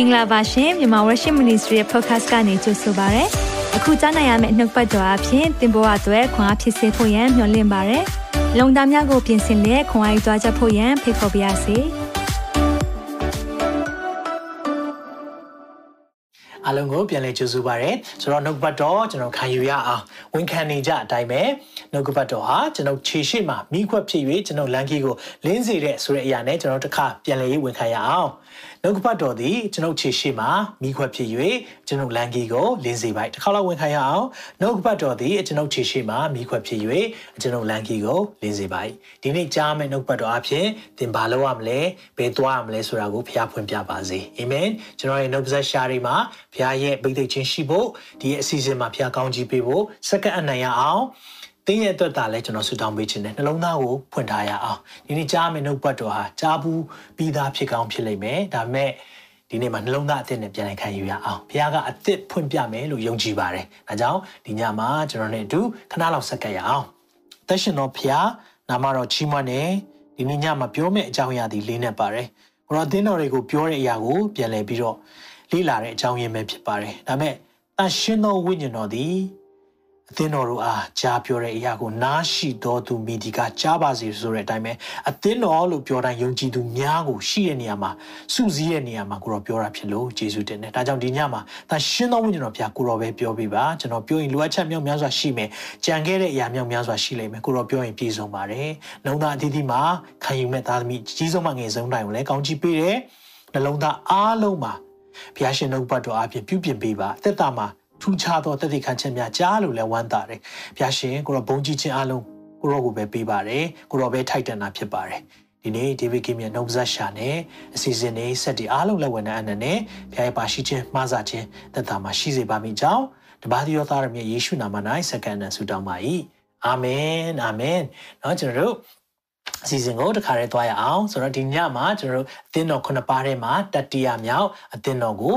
င်္ဂလာပါရှင်မြန်မာ Worship Ministry ရဲ့ podcast ကနေကြိုဆိုပါရစေ။အခုကြားနိုင်ရမယ့်နှုတ်ပတ်တော်အဖြစ်သင်ပေါ်အပ်ွယ်ခွန်အားဖြစ်စေဖို့ယံမျှဝင့်ပါရစေ။လုံတာများကိုပြင်ဆင်လက်ခွန်အားယူကြားချက်ဖို့ယံဖိတ်ခေါ်ပါရစေ။အားလုံးကိုပြန်လည်ကြိုဆိုပါရစေဆိုတော့နှုတ်ပတ်တော်ကျွန်တော်ခံယူရအောင်ဝန်ခံနေကြအတိုင်းပဲနှုတ်ပတ်တော်ဟာကျွန်တော်ခြေရှိမှမိခွက်ဖြစ်၍ကျွန်တော်လမ်းကြီးကိုလင်းစေတဲ့ဆိုတဲ့အရာနဲ့ကျွန်တော်တစ်ခါပြန်လည်ဝန်ခံရအောင် နှုတ်ကပတ်တော်သည်ကျွန်ုပ်ခြေရှိမှာမိခွက်ဖြစ်၍ကျွန်ုပ်လမ်းကြီးကိုလင်းစေပါတစ်ခါလောက်ဝင်ခံရအောင်နှုတ်ကပတ်တော်သည်ကျွန်ုပ်ခြေရှိမှာမိခွက်ဖြစ်၍ကျွန်ုပ်လမ်းကြီးကိုလင်းစေပါဒီနေ့ကြားမယ့်နှုတ်ပတ်တော်အဖြစ်သင်ဘာလုပ်ရမလဲဘယ်သွားရမလဲဆိုတာကိုဖခင်ဖွင့်ပြပါစေအာမင်ကျွန်တော်ရဲ့နှုတ်ဆက်ရှာတွေမှာဖခင်ရဲ့ဗိသိက်ချင်းရှိဖို့ဒီအစီအစဉ်မှာဖခင်ကောင်းချီးပေးဖို့စက္ကန့်အနိုင်ရအောင် တင်းရဲ့အတွက်ဒါလည်းကျွန်တော်ဆူတောင်းပေးခြင်းနဲ့နှလုံးသားကိုဖွင့်ထားရအောင်ဒီနေ့ကြားမယ့်နှုတ်ပတ်တော်ဟာကြားဘူးပြီးသားဖြစ်ကောင်းဖြစ်လိမ့်မယ်ဒါပေမဲ့ဒီနေ့မှာနှလုံးသားအသစ်နဲ့ပြန်လည်ခံယူရအောင်ဘုရားကအသစ်ဖွင့်ပြမယ်လို့ယုံကြည်ပါတယ်ဒါကြောင့်ဒီညမှာကျွန်တော်နဲ့အတူခဏလောက်ဆက်ကပ်ရအောင်သက်ရှင်တော်ဘုရားနာမတော်ကြီးမွန်းနေဒီနေ့ညမှာပြောမယ့်အကြောင်းအရာဒီလေးနဲ့ပါတယ်ဘုရားသင်းတော်တွေကိုပြောတဲ့အရာကိုပြန်လည်ပြီးတော့လေ့လာတဲ့အကြောင်းရင်းပဲဖြစ်ပါတယ်ဒါပေမဲ့တန်ရှင်းသောဝိညာဉ်တော်သည် အသင်းတော်တို့အားကြားပြောတဲ့အရာကိုနားရှိတော်သူမိဒီကကြားပါစေဆိုတဲ့အတိုင်းပဲအသင်းတော်လို့ပြောတိုင်းယုံကြည်သူများကိုရှိတဲ့နေရာမှာစုစည်းတဲ့နေရာမှာကိုတော့ပြောတာဖြစ်လို့ယေရှုတင်တယ်။ဒါကြောင့်ဒီညမှာဒါရှင်းသောဝိညာဉ်တော်ဘုရားကိုတော့ပဲပြောပြပါကျွန်တော်ပြောရင်လိုအပ်ချက်မြောက်များစွာရှိမယ်။ကြံခဲ့တဲ့အရာမြောက်များစွာရှိလိမ့်မယ်ကိုတော့ပြောရင်ပြည့်စုံပါတယ်။နှုံသားအသီးသီးမှာခံယူမဲ့သားသမီးကြီးဆုံးမှငယ်ဆုံးတိုင်းကိုလည်းကောင်းချီးပေးတယ်။နှလုံးသားအားလုံးမှာဘုရားရှင်နှုတ်ပတ်တော်အပြင်ပြုပြင်ပေးပါ။သက်တာမှာ ထူးခြားသောတည်တည်ခံချက်များကြားလို့လည်းဝမ်းသာတယ်။ဖျာရှင်ကိုတော့ဘုံကြီးခြင်းအလုံးကိုရောကိုပဲပေးပါတယ်။ကိုရောပဲထိုက်တန်တာဖြစ်ပါတယ်။ဒီနေ့ဒေးဗစ်ကင်းရဲ့နှုတ်ဆက်ရှာနဲ့အစီအစဉ်လေးဆက်တီအားလုံးလက်ဝင်တဲ့အနနဲ့ဖျာရဲ့ပါရှိခြင်းမှားစာခြင်းသက်သာမှာရှိစေပါမိကြောင်းတပါးတိရောသားရမြတ်ယေရှုနာမ၌စက္ကန့်နဲ့ဆုတောင်းပါ၏။အာမင်အာမင်။နော်ကျွန်တော်တို့အစီအစဉ်ကိုတခါတည်းသွားရအောင်ဆိုတော့ဒီညမှာကျွန်တော်တို့အသင်းတော်ခုနှစ်ပါးထဲမှာတတိယမြောက်အသင်းတော်ကို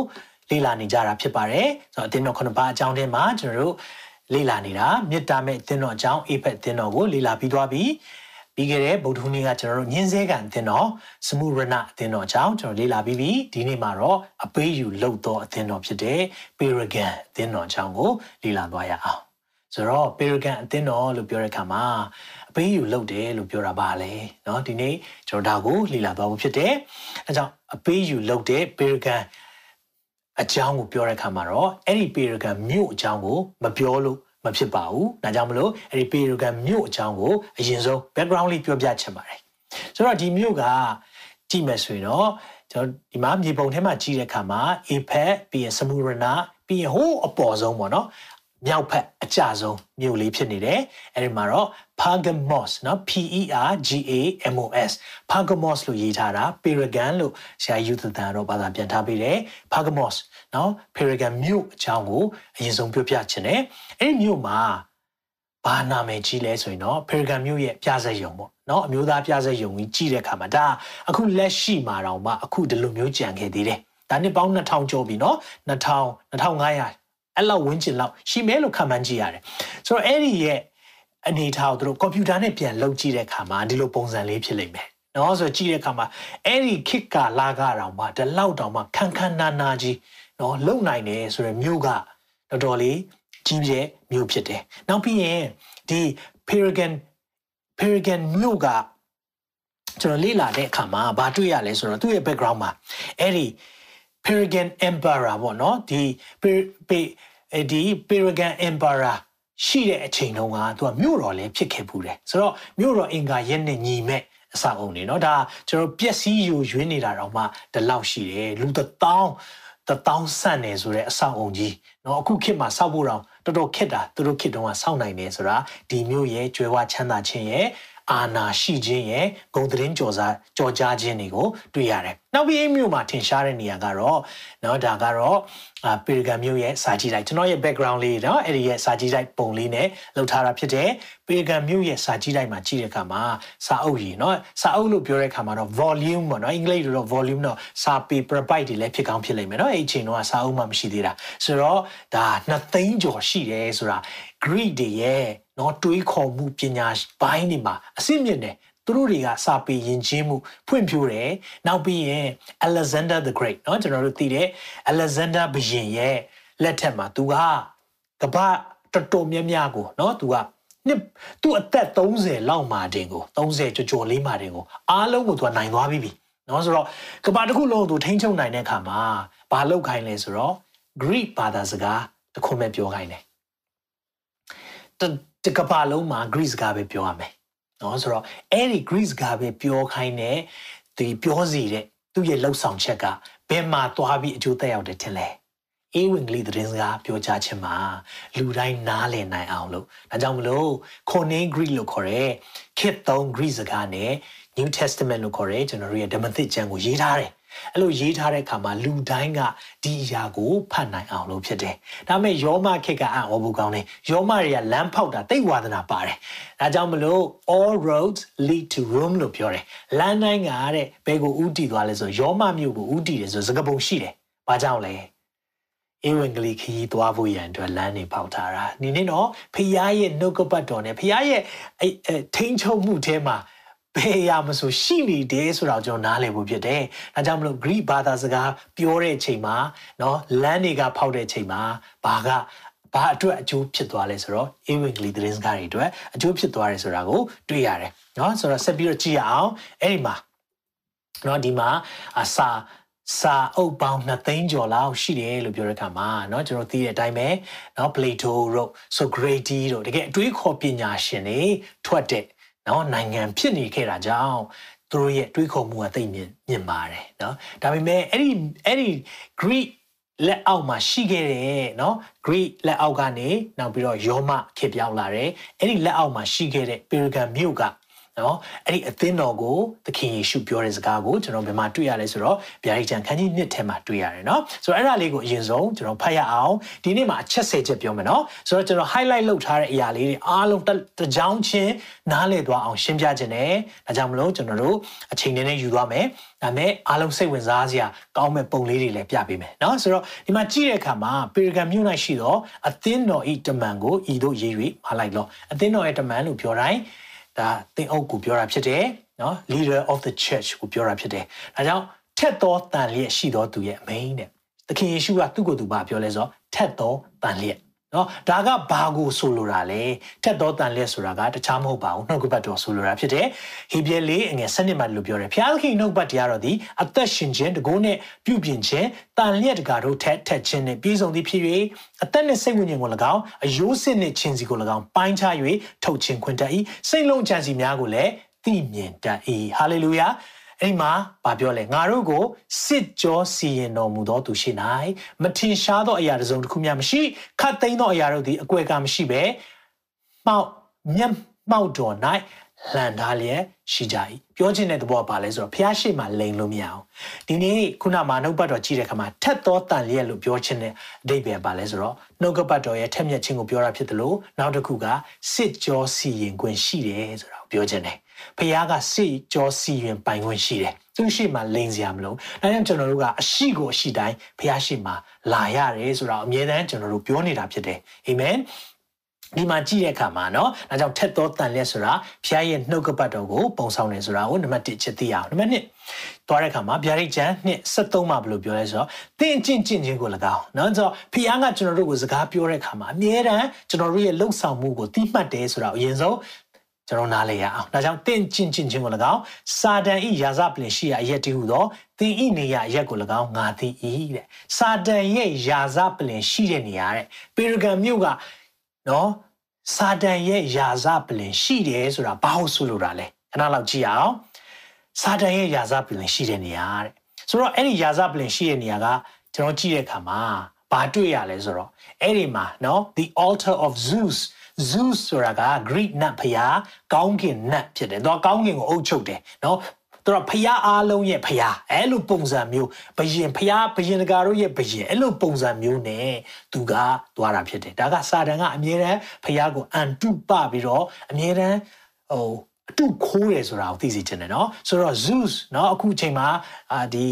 လေ့လာနေကြတာဖြစ်ပါတယ်ဆိုတော့အသင်းတော်ခုနှစ်ပါးအကြောင်းထဲမှာကျွန်တော်တို့လေ့လာနေတာမေတ္တာမဲ့အသင်းတော်အကြောင်းအေဖက်အသင်းတော်ကိုလေ့လာပြီးသွားပြီပြီးခဲ့တဲ့ဗုဒ္ဓဟူးနေ့ကကျွန်တော်တို့ညင်းစဲကန်အသင်းတော်စမှုရဏအသင်းတော်အကြောင်းကျွန်တော်လေ့လာပြီးပြီဒီနေ့မှာတော့အပေးယူလှုပ်သောအသင်းတော်ဖြစ်တဲ့ပေရဂန်အသင်းတော်အကြောင်းကိုလေ့လာသွားရအောင်ဆိုတော့ပေရဂန်အသင်းတော်လို့ပြောတဲ့အခါမှာအပေးယူလုပ်တယ်လို့ပြောတာပါလေเนาะဒီနေ့ကျွန်တော်ဒါကိုလေ့လာသွားဖို့ဖြစ်တယ်အဲကြောင့်အပေးယူလုပ်တဲ့ပေရဂန်အ ကြောင်းကိုပြောတဲ့အခါမှာတော့အဲ့ဒီပေရဂန်မြို့အကြောင်းကိုမပြောလို့မဖြစ်ပါဘူး။ဒါကြောင့်မလို့အဲ့ဒီပေရဂန်မြို့အကြောင်းကိုအရင်ဆုံး background လေးပြောပြချင်ပါတယ်။ဆိုတော့ဒီမြို့ကကြည့်မယ်ဆိုရင်တော့ကျွန်တော်ဒီမှာမြေပုံထဲမှာကြည့်တဲ့အခါမှာ APEC ပြီးရင်စမူရနာပြီးရင်ဟိုးအပေါ်ဆုံးပေါ့နော်မြောက်ဖက်အကျဆုံးမြို့လေးဖြစ်နေတယ်အဲဒီမှာတော့ Pergamos နော် P E R G A M O S Pergamos လို့ရေးထားတာ Paragon လို့ဆရာယူသတန်တော့ဘာသာပြန်ထားပေးတယ် Pergamos နော် Paragon မြို့အကြောင်းကိုအရင်ဆုံးပြောပြချင်တယ်အဲ့ဒီမြို့မှာဘာနာမည်ကြီးလဲဆိုရင်တော့ Paragon မြို့ရဲ့ပြဇက်ရုံပေါ့နော်အမျိုးသားပြဇက်ရုံကြီးကြီးတဲ့အခါမှာဒါအခုလက်ရှိမှာတောင်မှအခုဒီလိုမျိုးကြံခဲ့သေးတယ်ဒါနှစ်ပေါင်း2000ကျော်ပြီနော်2000 2500အဲ့လောက်ဝန်းကျင်လောက်ရှိမဲလို့ခံမှန်းကြည့်ရတယ်ဆိုတော့အဲ့ဒီရဲ့ အနေထားကိုသူတို့ကွန်ပျူတာနဲ့ပြန်လုပ်ကြည့်တဲ့အခါမှာဒီလိုပုံစံလေးဖြစ်လိမ့်မယ်နော်ဆိုကြည့်တဲ့အခါမှာအဲ့ဒီခစ်ကာလာကတောင်မှဒီလောက်တောင်မှခန်းခန်းနာနာကြီးနော်လုံနိုင်တယ်ဆိုရယ်မြို့ကတော်တော်လေးကြီးပြဲမြို့ဖြစ်တယ်နောက်ပြီးရင်ဒီ Paragon Paragon မြို့ကကျွန်တော်လေ့လာတဲ့အခါမှာဘာတွေ့ရလဲဆိုတော့သူ့ရဲ့ background မှာအဲ့ဒီ Paragon Emperor ပေါ့နော်ဒီဒီ Paragon Emperor ရှိတဲ့အချိန်တုန်းကသူကမြို့တော်လည်းဖြစ်ခဲ့ပူတယ်ဆိုတော့မြို့တော်အင်္ဂါရက်နဲ့ညီမဲ့အဆောက်အုံတွေเนาะဒါကျွန်တော်ပျက်စီးယူရွေးနေတာတော့မှဒီလောက်ရှိတယ်လူတထောင်တထောင်ဆန့်နေဆိုတဲ့အဆောက်အုံကြီးเนาะအခုခေတ်မှာစောက်ဖို့တော့တော်တော်ခက်တာသူတို့ခေတ်တုန်းကစောက်နိုင်တယ်ဆိုတာဒီမျိုးရဲ့ကျွဲဝချမ်းသာခြင်းရဲ့ အာဏာရှိခြင်းရဲ့ဂုံသတင်းကြော်စာကြော်ကြားခြင်းတွေကိုတွေ့ရတယ်။နောက်ပြီးအိမ်မြို့မှာထင်ရှားတဲ့နေရာကတော့နော်ဒါကတော့ပေရဂန်မြို့ရဲ့စာကြည့်လိုက်ကျွန်တော်ရဲ့ background လေးနော်အဲ့ဒီရဲ့စာကြည့်လိုက်ပုံလေးနဲ့လောက်ထားတာဖြစ်တဲ့ပေရဂန်မြို့ရဲ့စာကြည့်လိုက်မှာကြည့်တဲ့အခါမှာစာအုပ်ကြီးနော်စာအုပ်လို့ပြောတဲ့အခါမှာတော့ volume ပေါ့နော်အင်္ဂလိပ်လိုတော့ volume တော့စာ paper byte တွေလည်းဖြစ်ကောင်းဖြစ်လိမ့်မယ်နော်အဲ့အချိန်တော့စာအုပ်မှမရှိသေးတာဆိုတော့ဒါနှစ်သိန်းကျော်ရှိတယ်ဆိုတာ Greek တွေရဲ့ နော်တွေးခေါ်မှုပညာပိုင်းတွေမှာအစစ်မြင့်တယ် သူတို့တွေကစာပေယဉ်ကျေးမှုဖွံ့ဖြိုးတယ်နောက်ပြီးရင် Alexander the Great เนาะကျွန်တော်တို့သိတယ် Alexander ဘုရင်ရဲ့လက်ထက်မှာသူကကမ္ဘာတော်တော်များများကိုเนาะသူကနှစ်သူ့အသက်30လောက်မှတင်ကို30ကျော်ကျော်လေးမှတင်ကိုအားလုံးကိုသူကနိုင်သွားပြီเนาะဆိုတော့ကမ္ဘာတစ်ခုလုံးကိုသူထိန်းချုပ်နိုင်တဲ့အခါမှာဘာလုပ်ခိုင်းလဲဆိုတော့ Greek ဘာသာစကားတစ်ခုမဲ့ပြောခိုင်းတယ် တကဘာလုံးမှာ Greek စကားပဲပြောရမယ်နော်ဆိုတော့အဲ့ဒီ Greek စကားပဲပြောခိုင်းတဲ့ဒီပြောစီတဲ့သူ့ရဲ့လှုပ်ဆောင်ချက်ကဘယ်မှာသွားပြီးအကျိုးသက်ရောက်တယ်ထင်လဲအေးဝင်ကလေးသတင်းစကားပြောကြားခြင်းမှာလူတိုင်းနားလည်နိုင်အောင်လို့ဒါကြောင့်မလို့ခေါ်နေ Greek လို့ခေါ်တဲ့ခေတ်သုံး Greek စကားနဲ့ New Testament လို့ခေါ်တဲ့ကျွန်တော်တို့ရဲ့ဓမ္မသစ်ကျမ်းကိုရေးထားတယ် အဲ့လိုရေးထားတဲ့အခါမှာလူတိုင်းကဒီအရာကိုဖတ်နိုင်အောင်လို့ဖြစ်တယ်။ဒါပေမဲ့ယောမခေတ်ကအံ့ဩဖို့ကောင်းတယ်။ယောမတွေကလမ်းဖောက်တာတိတ်ဝါဒနာပါတယ်။ဒါကြောင့်မလို့ all roads lead to Rome လို့ပြောတယ်။လမ်းတိုင်းကတဲ့ဘယ်ကိုဥတီသွားလဲဆိုယောမမြို့ကိုဥတီတယ်ဆိုစကားပုံရှိတယ်။ဘာကြောင့်လဲ။ဧဝံဂေလိခရီးသွားဖို့ရန်အတွက်လမ်းတွေပေါက်ထားတာ။ဒီနေ့တော့ဖခင်ရဲ့နှုတ်ကပတ်တော်နဲ့ဖခင်ရဲ့ထိန်ချုံမှုထဲမှာ ဘယ်ရမဆိုရှိနေတယ်ဆိုတော့ကျွန်တော်နားလည်ဖို့ဖြစ်တယ်။ဒါကြောင့်မလို့ Greek ဘာသာစကားပြောတဲ့ချိန်မှာเนาะလမ်းတွေကဖောက်တဲ့ချိန်မှာဘာကဘာအတွက်အကျိုးဖြစ်သွားလဲဆိုတော့ a w i n g l y သတင်းစကားတွေအတွက်အကျိုးဖြစ်သွားတယ်ဆိုတာကိုတွေ့ရတယ်เนาะဆိုတော့ဆက်ပြီးတော့ကြည့်ရအောင်အဲ့ဒီမှာเนาะဒီမှာအစာစာအုပ်ပေါင်း2သိန်းကျော်လောက်ရှိတယ်လို့ပြောတဲ့အခါမှာเนาะကျွန်တော်သိတဲ့အတိုင်းပဲเนาะ Plato တို့ Socrates တို့တကယ်အတွေးခေါ်ပညာရှင်တွေထွက်တဲ့ နော်နိုင်ငံဖြစ်နေခဲ့တာကြောင့်သူတို့ရဲ့တွေးခေါ်မှုကသိမြင်မြင်ပါတယ်နော်ဒါပေမဲ့အဲ့ဒီအဲ့ဒီ Greek လက်အောက်မှာရှိခဲ့တယ်နော် Greek လက်အောက်ကနေနောက်ပြီးတော့ယောမခေပြောင်းလာတယ်အဲ့ဒီလက်အောက်မှာရှိခဲ့တဲ့ Perigan မြို့က နော်အဲ့ဒီအသင်းတော်ကိုသခင်ယေရှုပြောတဲ့စကားကိုကျွန်တော်ဘယ်မှာတွေ့ရလဲဆိုတော့ဗျာဒိတ်ချန်ခန်းကြီး1ထဲမှာတွေ့ရတယ်နော်ဆိုတော့အဲ့ဒါလေးကိုအရင်ဆုံးကျွန်တော်ဖတ်ရအောင်ဒီနေ့မှာအချက်၁၀ချက်ပြောမယ်နော်ဆိုတော့ကျွန်တော် highlight လုပ်ထားတဲ့အရာလေးတွေအားလုံးတစ်ကြောင်းချင်းနားလည်သွားအောင်ရှင်းပြခြင်းနဲ့ဒါကြောင့်မလို့ကျွန်တော်တို့အချိန်နဲ့ယူသွားမယ်ဒါမဲ့အားလုံးစိတ်ဝင်စားစရာကောင်းမဲ့ပုံလေးတွေလည်းပြပေးမယ်နော်ဆိုတော့ဒီမှာကြည့်တဲ့အခါမှာပေရဂမ်မြို့၌ရှိတော့အသင်းတော်ဤတမန်ကိုဤတို့ရေး၍မလိုက်လို့အသင်းတော်ရဲ့တမန်လို့ပြောတိုင်း ဒါသင်အုပ်ကိုပြောတာဖြစ်တယ်နော် leader of the church ကိုပြောတာဖြစ်တယ်ဒါကြောင့်ထက်သောတန်လျက်ရှိသောသူရဲ့အမိန်တဲ့သခင်ယေရှုကသူ့ကိုယ်သူဘာပြောလဲဆိုတော့ထက်သောတန်လျက် နော်ဒါကဘာကိုဆိုလိုတာလဲထက်သောတန်လျက်ဆိုတာကတခြားမဟုတ်ပါဘူးနှုတ်ကပတ်တော်ဆိုလိုတာဖြစ်တယ်ဟေဘရဲလေးအငယ်စနစ်မှလို့ပြောတယ်ဖျားသခင်နှုတ်ပတ်တရားတော်သည်အသက်ရှင်ခြင်းတကိုးနဲ့ပြုပြင်ခြင်းတန်လျက်တကာတို့ထက်ထက်ခြင်းနဲ့ပြည့်စုံသည်ဖြစ်၍အသက်နဲ့စိတ်ဝိညာဉ်ကို၎င်းအယိုးစစ်နှင့်ခြင်းစီကို၎င်းပိုင်းခြား၍ထုတ်ခြင်းခွင့်တတ်၏စိတ်လုံးချမ်းစီများကိုလည်းသိမြင်တတ်၏ဟာလေလုယာ အဲ့မှာဗာပြောလဲငါတို့ကိုစစ်ကြောစီရင်တော်မူသောသူရှိ၌မထင်ရှားသောအရာတစ်စုံတစ်ခုမျှမရှိခတ်သိမ်းသောအရာတို့သည်အကွယ်ကမရှိပဲမှောက်မျက်မှောက်တော်၌လန်ထားလျက်ရှိကြ၏ပြောချင်တဲ့သဘောကဘာလဲဆိုတော့ဖျားရှိမှလိန်လို့မရအောင်ဒီနေ့ခုနမှာနှုတ်ပတ်တော်ကြည့်တဲ့အခါမှာထက်သောတန်လျက်လို့ပြောချင်တဲ့အဓိပ္ပာယ်ပါလဲဆိုတော့နှုတ်ကပတ်တော်ရဲ့ထက်မြက်ခြင်းကိုပြောတာဖြစ်တယ်လို့နောက်တစ်ခုကစစ်ကြောစီရင်ခွင့်ရှိတယ်ဆိုတာကိုပြောချင်တယ် ဖခင်ကစိတ်ကြောစီရင်ပိုင်ခွင့်ရှိတယ်သူရှိမှလိန်စရာမလိုဒါကြောင့်ကျွန်တော်တို့ကအရှိကိုအရှိတိုင်းဖခင်ရှိမှလာရတယ်ဆိုတော့အမြဲတမ်းကျွန်တော်တို့ပြောနေတာဖြစ်တယ်အာမင်ဒီမှာကြည့်တဲ့အခါမှာเนาะဒါကြောင့်ထက်သောတန်လက်ဆိုတာဖျားရဲ့နှုတ်ကပတ်တော်ကိုပုံဆောင်နေဆိုတာကိုနံပါတ်1ချက်သိရအောင်နံပါတ်2သွားတဲ့အခါမှာဗျာဒိတ်ကျမ်းနှစ်73မှာဘယ်လိုပြောလဲဆိုတော့တင်းကျင့်ကျင့်ခြင်းကို၎င်းเนาะဆိုတော့ဖျားကကျွန်တော်တို့ကိုစကားပြောတဲ့အခါမှာအမြဲတမ်းကျွန်တော်တို့ရဲ့လှုပ်ဆောင်မှုကိုသိမှတ်တယ်ဆိုတာအရင်ဆုံး ကျွန်တော်နားလည်ရအောင်ဒါကြောင့်တင့်ကျင့်ကျင့်ခြင်းကို၎င်းစာတန်ဤရာဇပလင်ရှိရာအရက်တည်းဟုသောတင်ဤနေရာအရက်ကို၎င်းငါသိ၏တဲ့စာတန်ရဲ့ရာဇပလင်ရှိတဲ့နေရာတဲ့ပေရဂံမြို့ကနော်စာတန်ရဲ့ယာဇပလင်ရှိတယ်ဆိုတာဘာလို့ဆိုလိုတာလဲခဏလောက်ကြည့်အောင်စာတန်ရဲ့ယာဇပလင်ရှိတဲ့နေရာတဲ့ဆိုတော့အဲ့ဒီယာဇပလင်ရှိတဲ့နေရာကကျွန်တော်ကြည့်တဲ့အခါမှာဘာတွေ့ရလဲဆိုတော့အဲ့ဒီမှာနော် the altar of Zeus Zeus ဆိုတာက Greek နတ်ဖျားကောင်းကင်နတ်ဖြစ်တယ်။သူကကောင်းကင်ကိုအုပ်ချုပ်တယ်နော်။သူကဖျားအားလုံးရဲ့ဖျားအဲ့လိုပုံစံမျိုးဘယင်ဖျားဘယင်တကာတို့ရဲ့ဘယင်အဲ့လိုပုံစံမျိုးနဲ့သူကသွားတာဖြစ်တယ်။ဒါကစာတန်ကအမြဲတမ်းဖျားကိုအန်တုပပြီးတော့အမြဲတမ်းဟိုအ တုခိုးတယ်ဆိုတာကိုသိစေချင်တယ်နော်ဆိုတော့ Zeus နော်အခုအချိန်မှာအာဒီ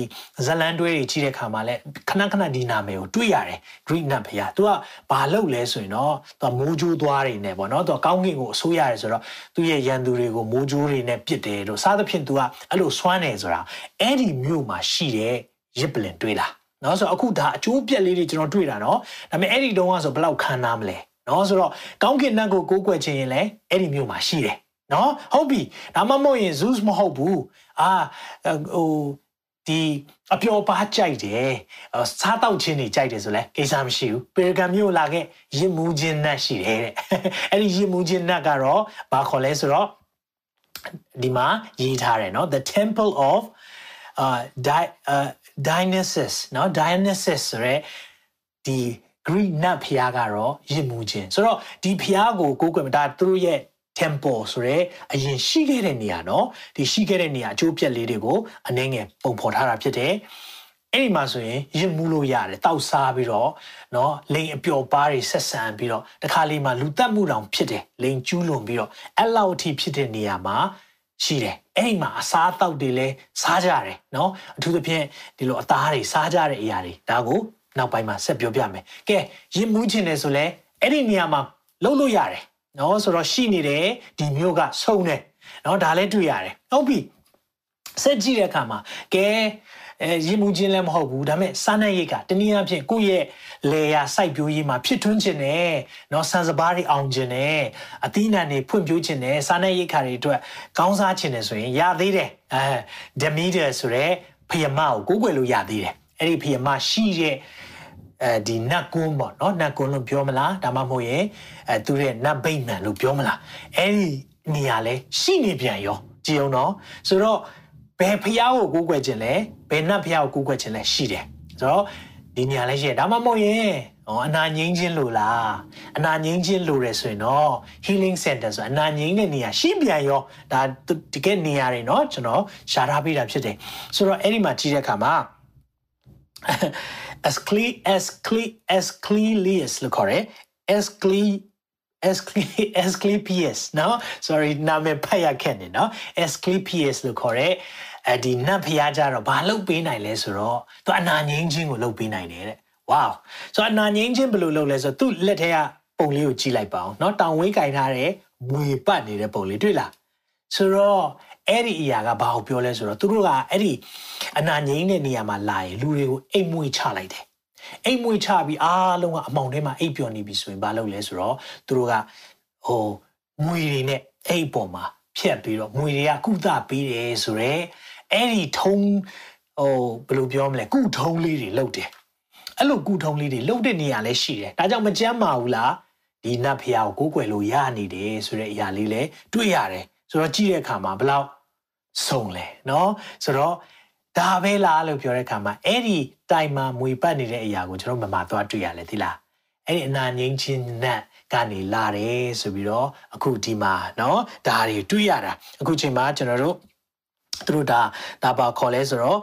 ဇလန်တွဲတွေကြီးတဲ့ခါမှာလဲခဏခဏဒီနာမည်ကိုတွေ့ရတယ် Greek နတ်ဘုရားသူကဘာလုပ်လဲဆိုရင်တော့သူကမိုးကြိုးသွားတွေနဲ့ပေါ့နော်သူကကောင်းကင်ကိုအစိုးရတယ်ဆိုတော့သူ့ရဲ့ရန်သူတွေကိုမိုးကြိုးတွေနဲ့ပစ်တယ်လို့စသဖြင့်သူကအဲ့လိုစွမ်းတယ်ဆိုတာအဲ့ဒီမြို့မှာရှိတဲ့ရစ်ပလင်တွေ့လားနော်ဆိုတော့အခုဒါအကျိုးပြက်လေးတွေကျွန်တော်တွေ့တာနော်ဒါပေမဲ့အဲ့ဒီတုန်းကဆိုဘယ်လောက်ခံနာမလဲနော်ဆိုတော့ကောင်းကင်နတ်ကိုကိုးကွယ်ခြင်းရင်လဲအဲ့ဒီမျိုးမှာရှိတယ် နော်ဟုတ်ပြီဒါမှမဟုတ်ရင် Zeus မဟုတ်ဘူးအာဟိုဒီအပျော်ပါကြိုက်တယ်စားတောက်ခြင်းတွေကြိုက်တယ်ဆိုလဲကိစ္စမရှိဘူးပေရဂမ်မြို့လာခဲ့ရစ်မူးခြင်းနဲ့ရှိတယ်တဲ့အဲ့ဒီရစ်မူးခြင်းနဲ့ကတော့ဘာခေါ်လဲဆိုတော့ဒီမှာရေးထားတယ်နော် the temple of uh di uh dionysus နော် dionysus ဆိုရဲဒီ Greek နတ်ဖျားကတော့ရစ်မူးခြင်းဆိုတော့ဒီဖျားကိုကိုးကွယ်မဒါသူတို့ရဲ့ temple ဆိုရဲအရင်ရှိခဲ့တဲ့နေရာเนาะဒီရှိခဲ့တဲ့နေရာအကျိုးပြက်လေးတွေကိုအနှင်းငယ်ပုံဖော်ထားတာဖြစ်တယ်အဲ့ဒီမှာဆိုရင်ရစ်မှုလို့ရတယ်တောက်စားပြီးတော့เนาะလိန်အပျော်ပါးတွေဆက်ဆံပြီးတော့တခါလေးမှာလူတက်မှုတောင်ဖြစ်တယ်လိန်ကျူးလွန်ပြီးတော့အဲ့လောက်အထိဖြစ်တဲ့နေရာမှာရှိတယ်အဲ့ဒီမှာအစားအသောက်တွေလည်းစားကြတယ်เนาะအထူးသဖြင့်ဒီလိုအသားတွေစားကြတဲ့အရာတွေဒါကိုနောက်ပိုင်းမှာဆက်ပြောပြမယ်ကဲရင်မူးခြင်းတယ်ဆိုလဲအဲ့ဒီနေရာမှာလှုပ်လို့ရတယ် เนาะဆိုတော့ရှိနေတယ်ဒီမျိုးကဆုံးတယ်เนาะဒါလည်းတွေ့ရတယ်ဟုတ်ပြီဆက်ကြည့်တဲ့အခါမှာကဲအဲရင်မူခြင်းလည်းမဟုတ်ဘူးဒါပေမဲ့စားနပ်ရိတ်ကတနည်းအားဖြင့်ကိုယ့်ရဲ့လေယာစိုက်ပျိုးရေးမှာဖြစ်ထွန်းခြင်းနဲ့เนาะဆန်စပါးတွေအောင်ခြင်းနဲ့အသီးနှံတွေဖွံ့ဖြိုးခြင်းနဲ့စားနပ်ရိတ်ခါတွေအတွက်ကောင်းစားခြင်းနဲ့ဆိုရင်ရသေးတယ်အဲဒမီတာဆိုရဲဖယမကိုကိုးကွယ်လို့ရသေးတယ်အဲ့ဒီဖယမရှိတဲ့ အဲဒီနတ်ကွန်းပေါ့နော်နတ်ကွန်းလို့ပြောမလားဒါမှမဟုတ်ရင်အဲသူရဲ့နတ်ဗိမာန်လို့ပြောမလားအဲ့ဒီနေရာလဲရှိနေပြန်ရောကြည်အောင်နော်ဆိုတော့ဘယ်ဖျားကိုကိုးကွယ်ခြင်းလဲဘယ်နတ်ဖျားကိုကိုးကွယ်ခြင်းလဲရှိတယ်ဆိုတော့ဒီနေရာလဲရှိတယ်ဒါမှမဟုတ်ရင်ဟောအနာငိမ့်ခြင်းလို့လားအနာငိမ့်ခြင်းလို့ရဆိုရင်တော့ healing center ဆိုအနာငိမ့်တဲ့နေရာရှိပြန်ရောဒါတကယ်နေရာတွေเนาะကျွန်တော်ရှာထားပေးတာဖြစ်တယ်ဆိုတော့အဲ့ဒီမှာကြည့်တဲ့အခါမှာ as clear as clear as clearlius လို့ခေါ်တယ် as clear Asclepius နော် sorry နာမည်ဖတ်ရခက်နေနော် Asclepius လို့ခေါ်တဲ့အဲဒီနတ်ဖျားကြတော့ဘာလုပ်ပေးနိုင်လဲဆိုတော့သူအနာငိမ့်ခြင်းကိုလုပ်ပေးနိုင်တယ်တဲ့ wow ဆိုတော့အနာငိမ့်ခြင်းဘယ်လိုလုပ်လဲဆိုတော့သူ့လက်ထဲကပုံလေးကိုကြည့်လိုက်ပါအောင်နော်တောင်ဝေးကင်ထားတဲ့မွေပတ်နေတဲ့ပုံလေးတွေ့လားဆိုတော့ အဲ့ဒီအရာကဘာကိုပြောလဲဆိုတော့သူတို့ကအဲ့ဒီအနာငိမ့်တဲ့နေရာမှာလာရင်လူတွေကိုအိမ်မွေချလိုက်တယ်အိမ်မွေချပြီးအားလုံးကအမောင်ထဲမှာအိပ်ပျော်နေပြီဆိုရင်ဘာလုပ်လဲဆိုတော့သူတို့ကဟိုမွေတွေနဲ့အိပ်ပေါ်မှာဖြတ်ပြီးတော့မွေတွေကကုသပေးတယ်ဆိုတော့အဲ့ဒီထုံးဟိုဘယ်လိုပြောမလဲကုထုံးလေးတွေလုပ်တယ်အဲ့လိုကုထုံးလေးတွေလုပ်တဲ့နေရာလည်းရှိတယ်ဒါကြောင့်မကြမ်းပါဘူးလားဒီနတ်ဖျားကိုကိုးကွယ်လို့ရနေတယ်ဆိုတဲ့အရာလေးလည်းတွေ့ရတယ်ဆိုတော့ကြည့်တဲ့အခါမှာဘလောက် စုံလဲเนาะဆိုတော့ဒါပဲလားလို့ပြောတဲ့အခါမှာအဲ့ဒီတိုင်မှာမွေပတ်နေတဲ့အရာကိုကျွန်တော်မမသွားတွေ့ရလဲဒီလားအဲ့ဒီအနာငိမ့်ချင်းနတ်ကနေလာတယ်ဆိုပြီးတော့အခုဒီမှာเนาะဒါတွေတွေ့ရတာအခုချိန်မှာကျွန်တော်တို့သူတို့ဒါဒါပါခေါ်လဲဆိုတော့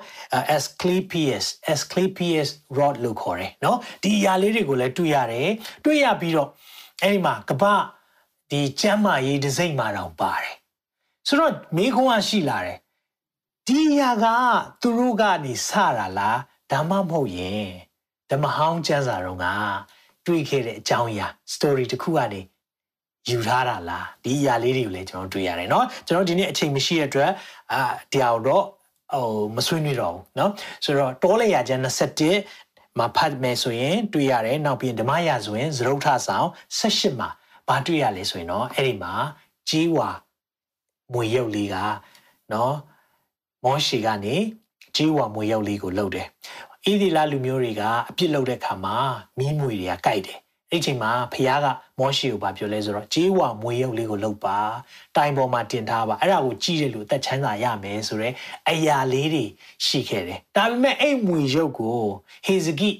Asclepius Asclepius rod လို့ခေါ်တယ်เนาะဒီအရာလေးတွေကိုလည်းတွေ့ရတယ်တွေ့ရပြီးတော့အဲ့ဒီမှာကပဒီကျမ်းမာရေးဒစိမ့်မှာတောင်ပါတယ် ဆိုတော့မိခွန်းကရှိလာတယ်ဒီအရာကသူတို့ကနေစတာလားဒါမှမဟုတ်ရင်ဓမ္မဟောင်းကျမ်းစာတော်ကတွေ့ခဲ့တဲ့အကြောင်းအရာ story တစ်ခုကနေယူထားတာလားဒီအရာလေးတွေကိုလည်းကျွန်တော်တွေ့ရတယ်เนาะကျွန်တော်ဒီနေ့အချိန်မရှိတဲ့အတွက်အာတရားတော့ဟိုမဆွေးနွေးတော့ဘူးเนาะဆိုတော့တောလေရာကျမ်း27မှာဖတ်မယ်ဆိုရင်တွေ့ရတယ်နောက်ပြီးဓမ္မရာဆိုရင်သရုပ်ထဆောင်18မှာဘာတွေ့ရလဲဆိုရင်တော့အဲ့ဒီမှာကြီးဝါ မွေရုပ်လေးကနော်မောရှေကနေဂျေဝါမွေရုပ်လေးကိုလှုပ်တယ်။ဣသီလလူမျိုးတွေကအပြစ်လှုပ်တဲ့ခါမှာမီးမွေတွေကကြိုက်တယ်။အဲ့ချိန်မှာဖခင်ကမောရှေကိုဗာပြောလဲဆိုတော့ဂျေဝါမွေရုပ်လေးကိုလှုပ်ပါ။တိုင်ပေါ်မှာတင်ထားပါ။အဲ့ဒါကိုကြည့်တဲ့လူအသက်ချမ်းသာရမယ်ဆိုတော့အရာလေးတွေရှိခဲ့တယ်။ဒါပေမဲ့အဲ့မွေရုပ်ကိုဟေဇကိ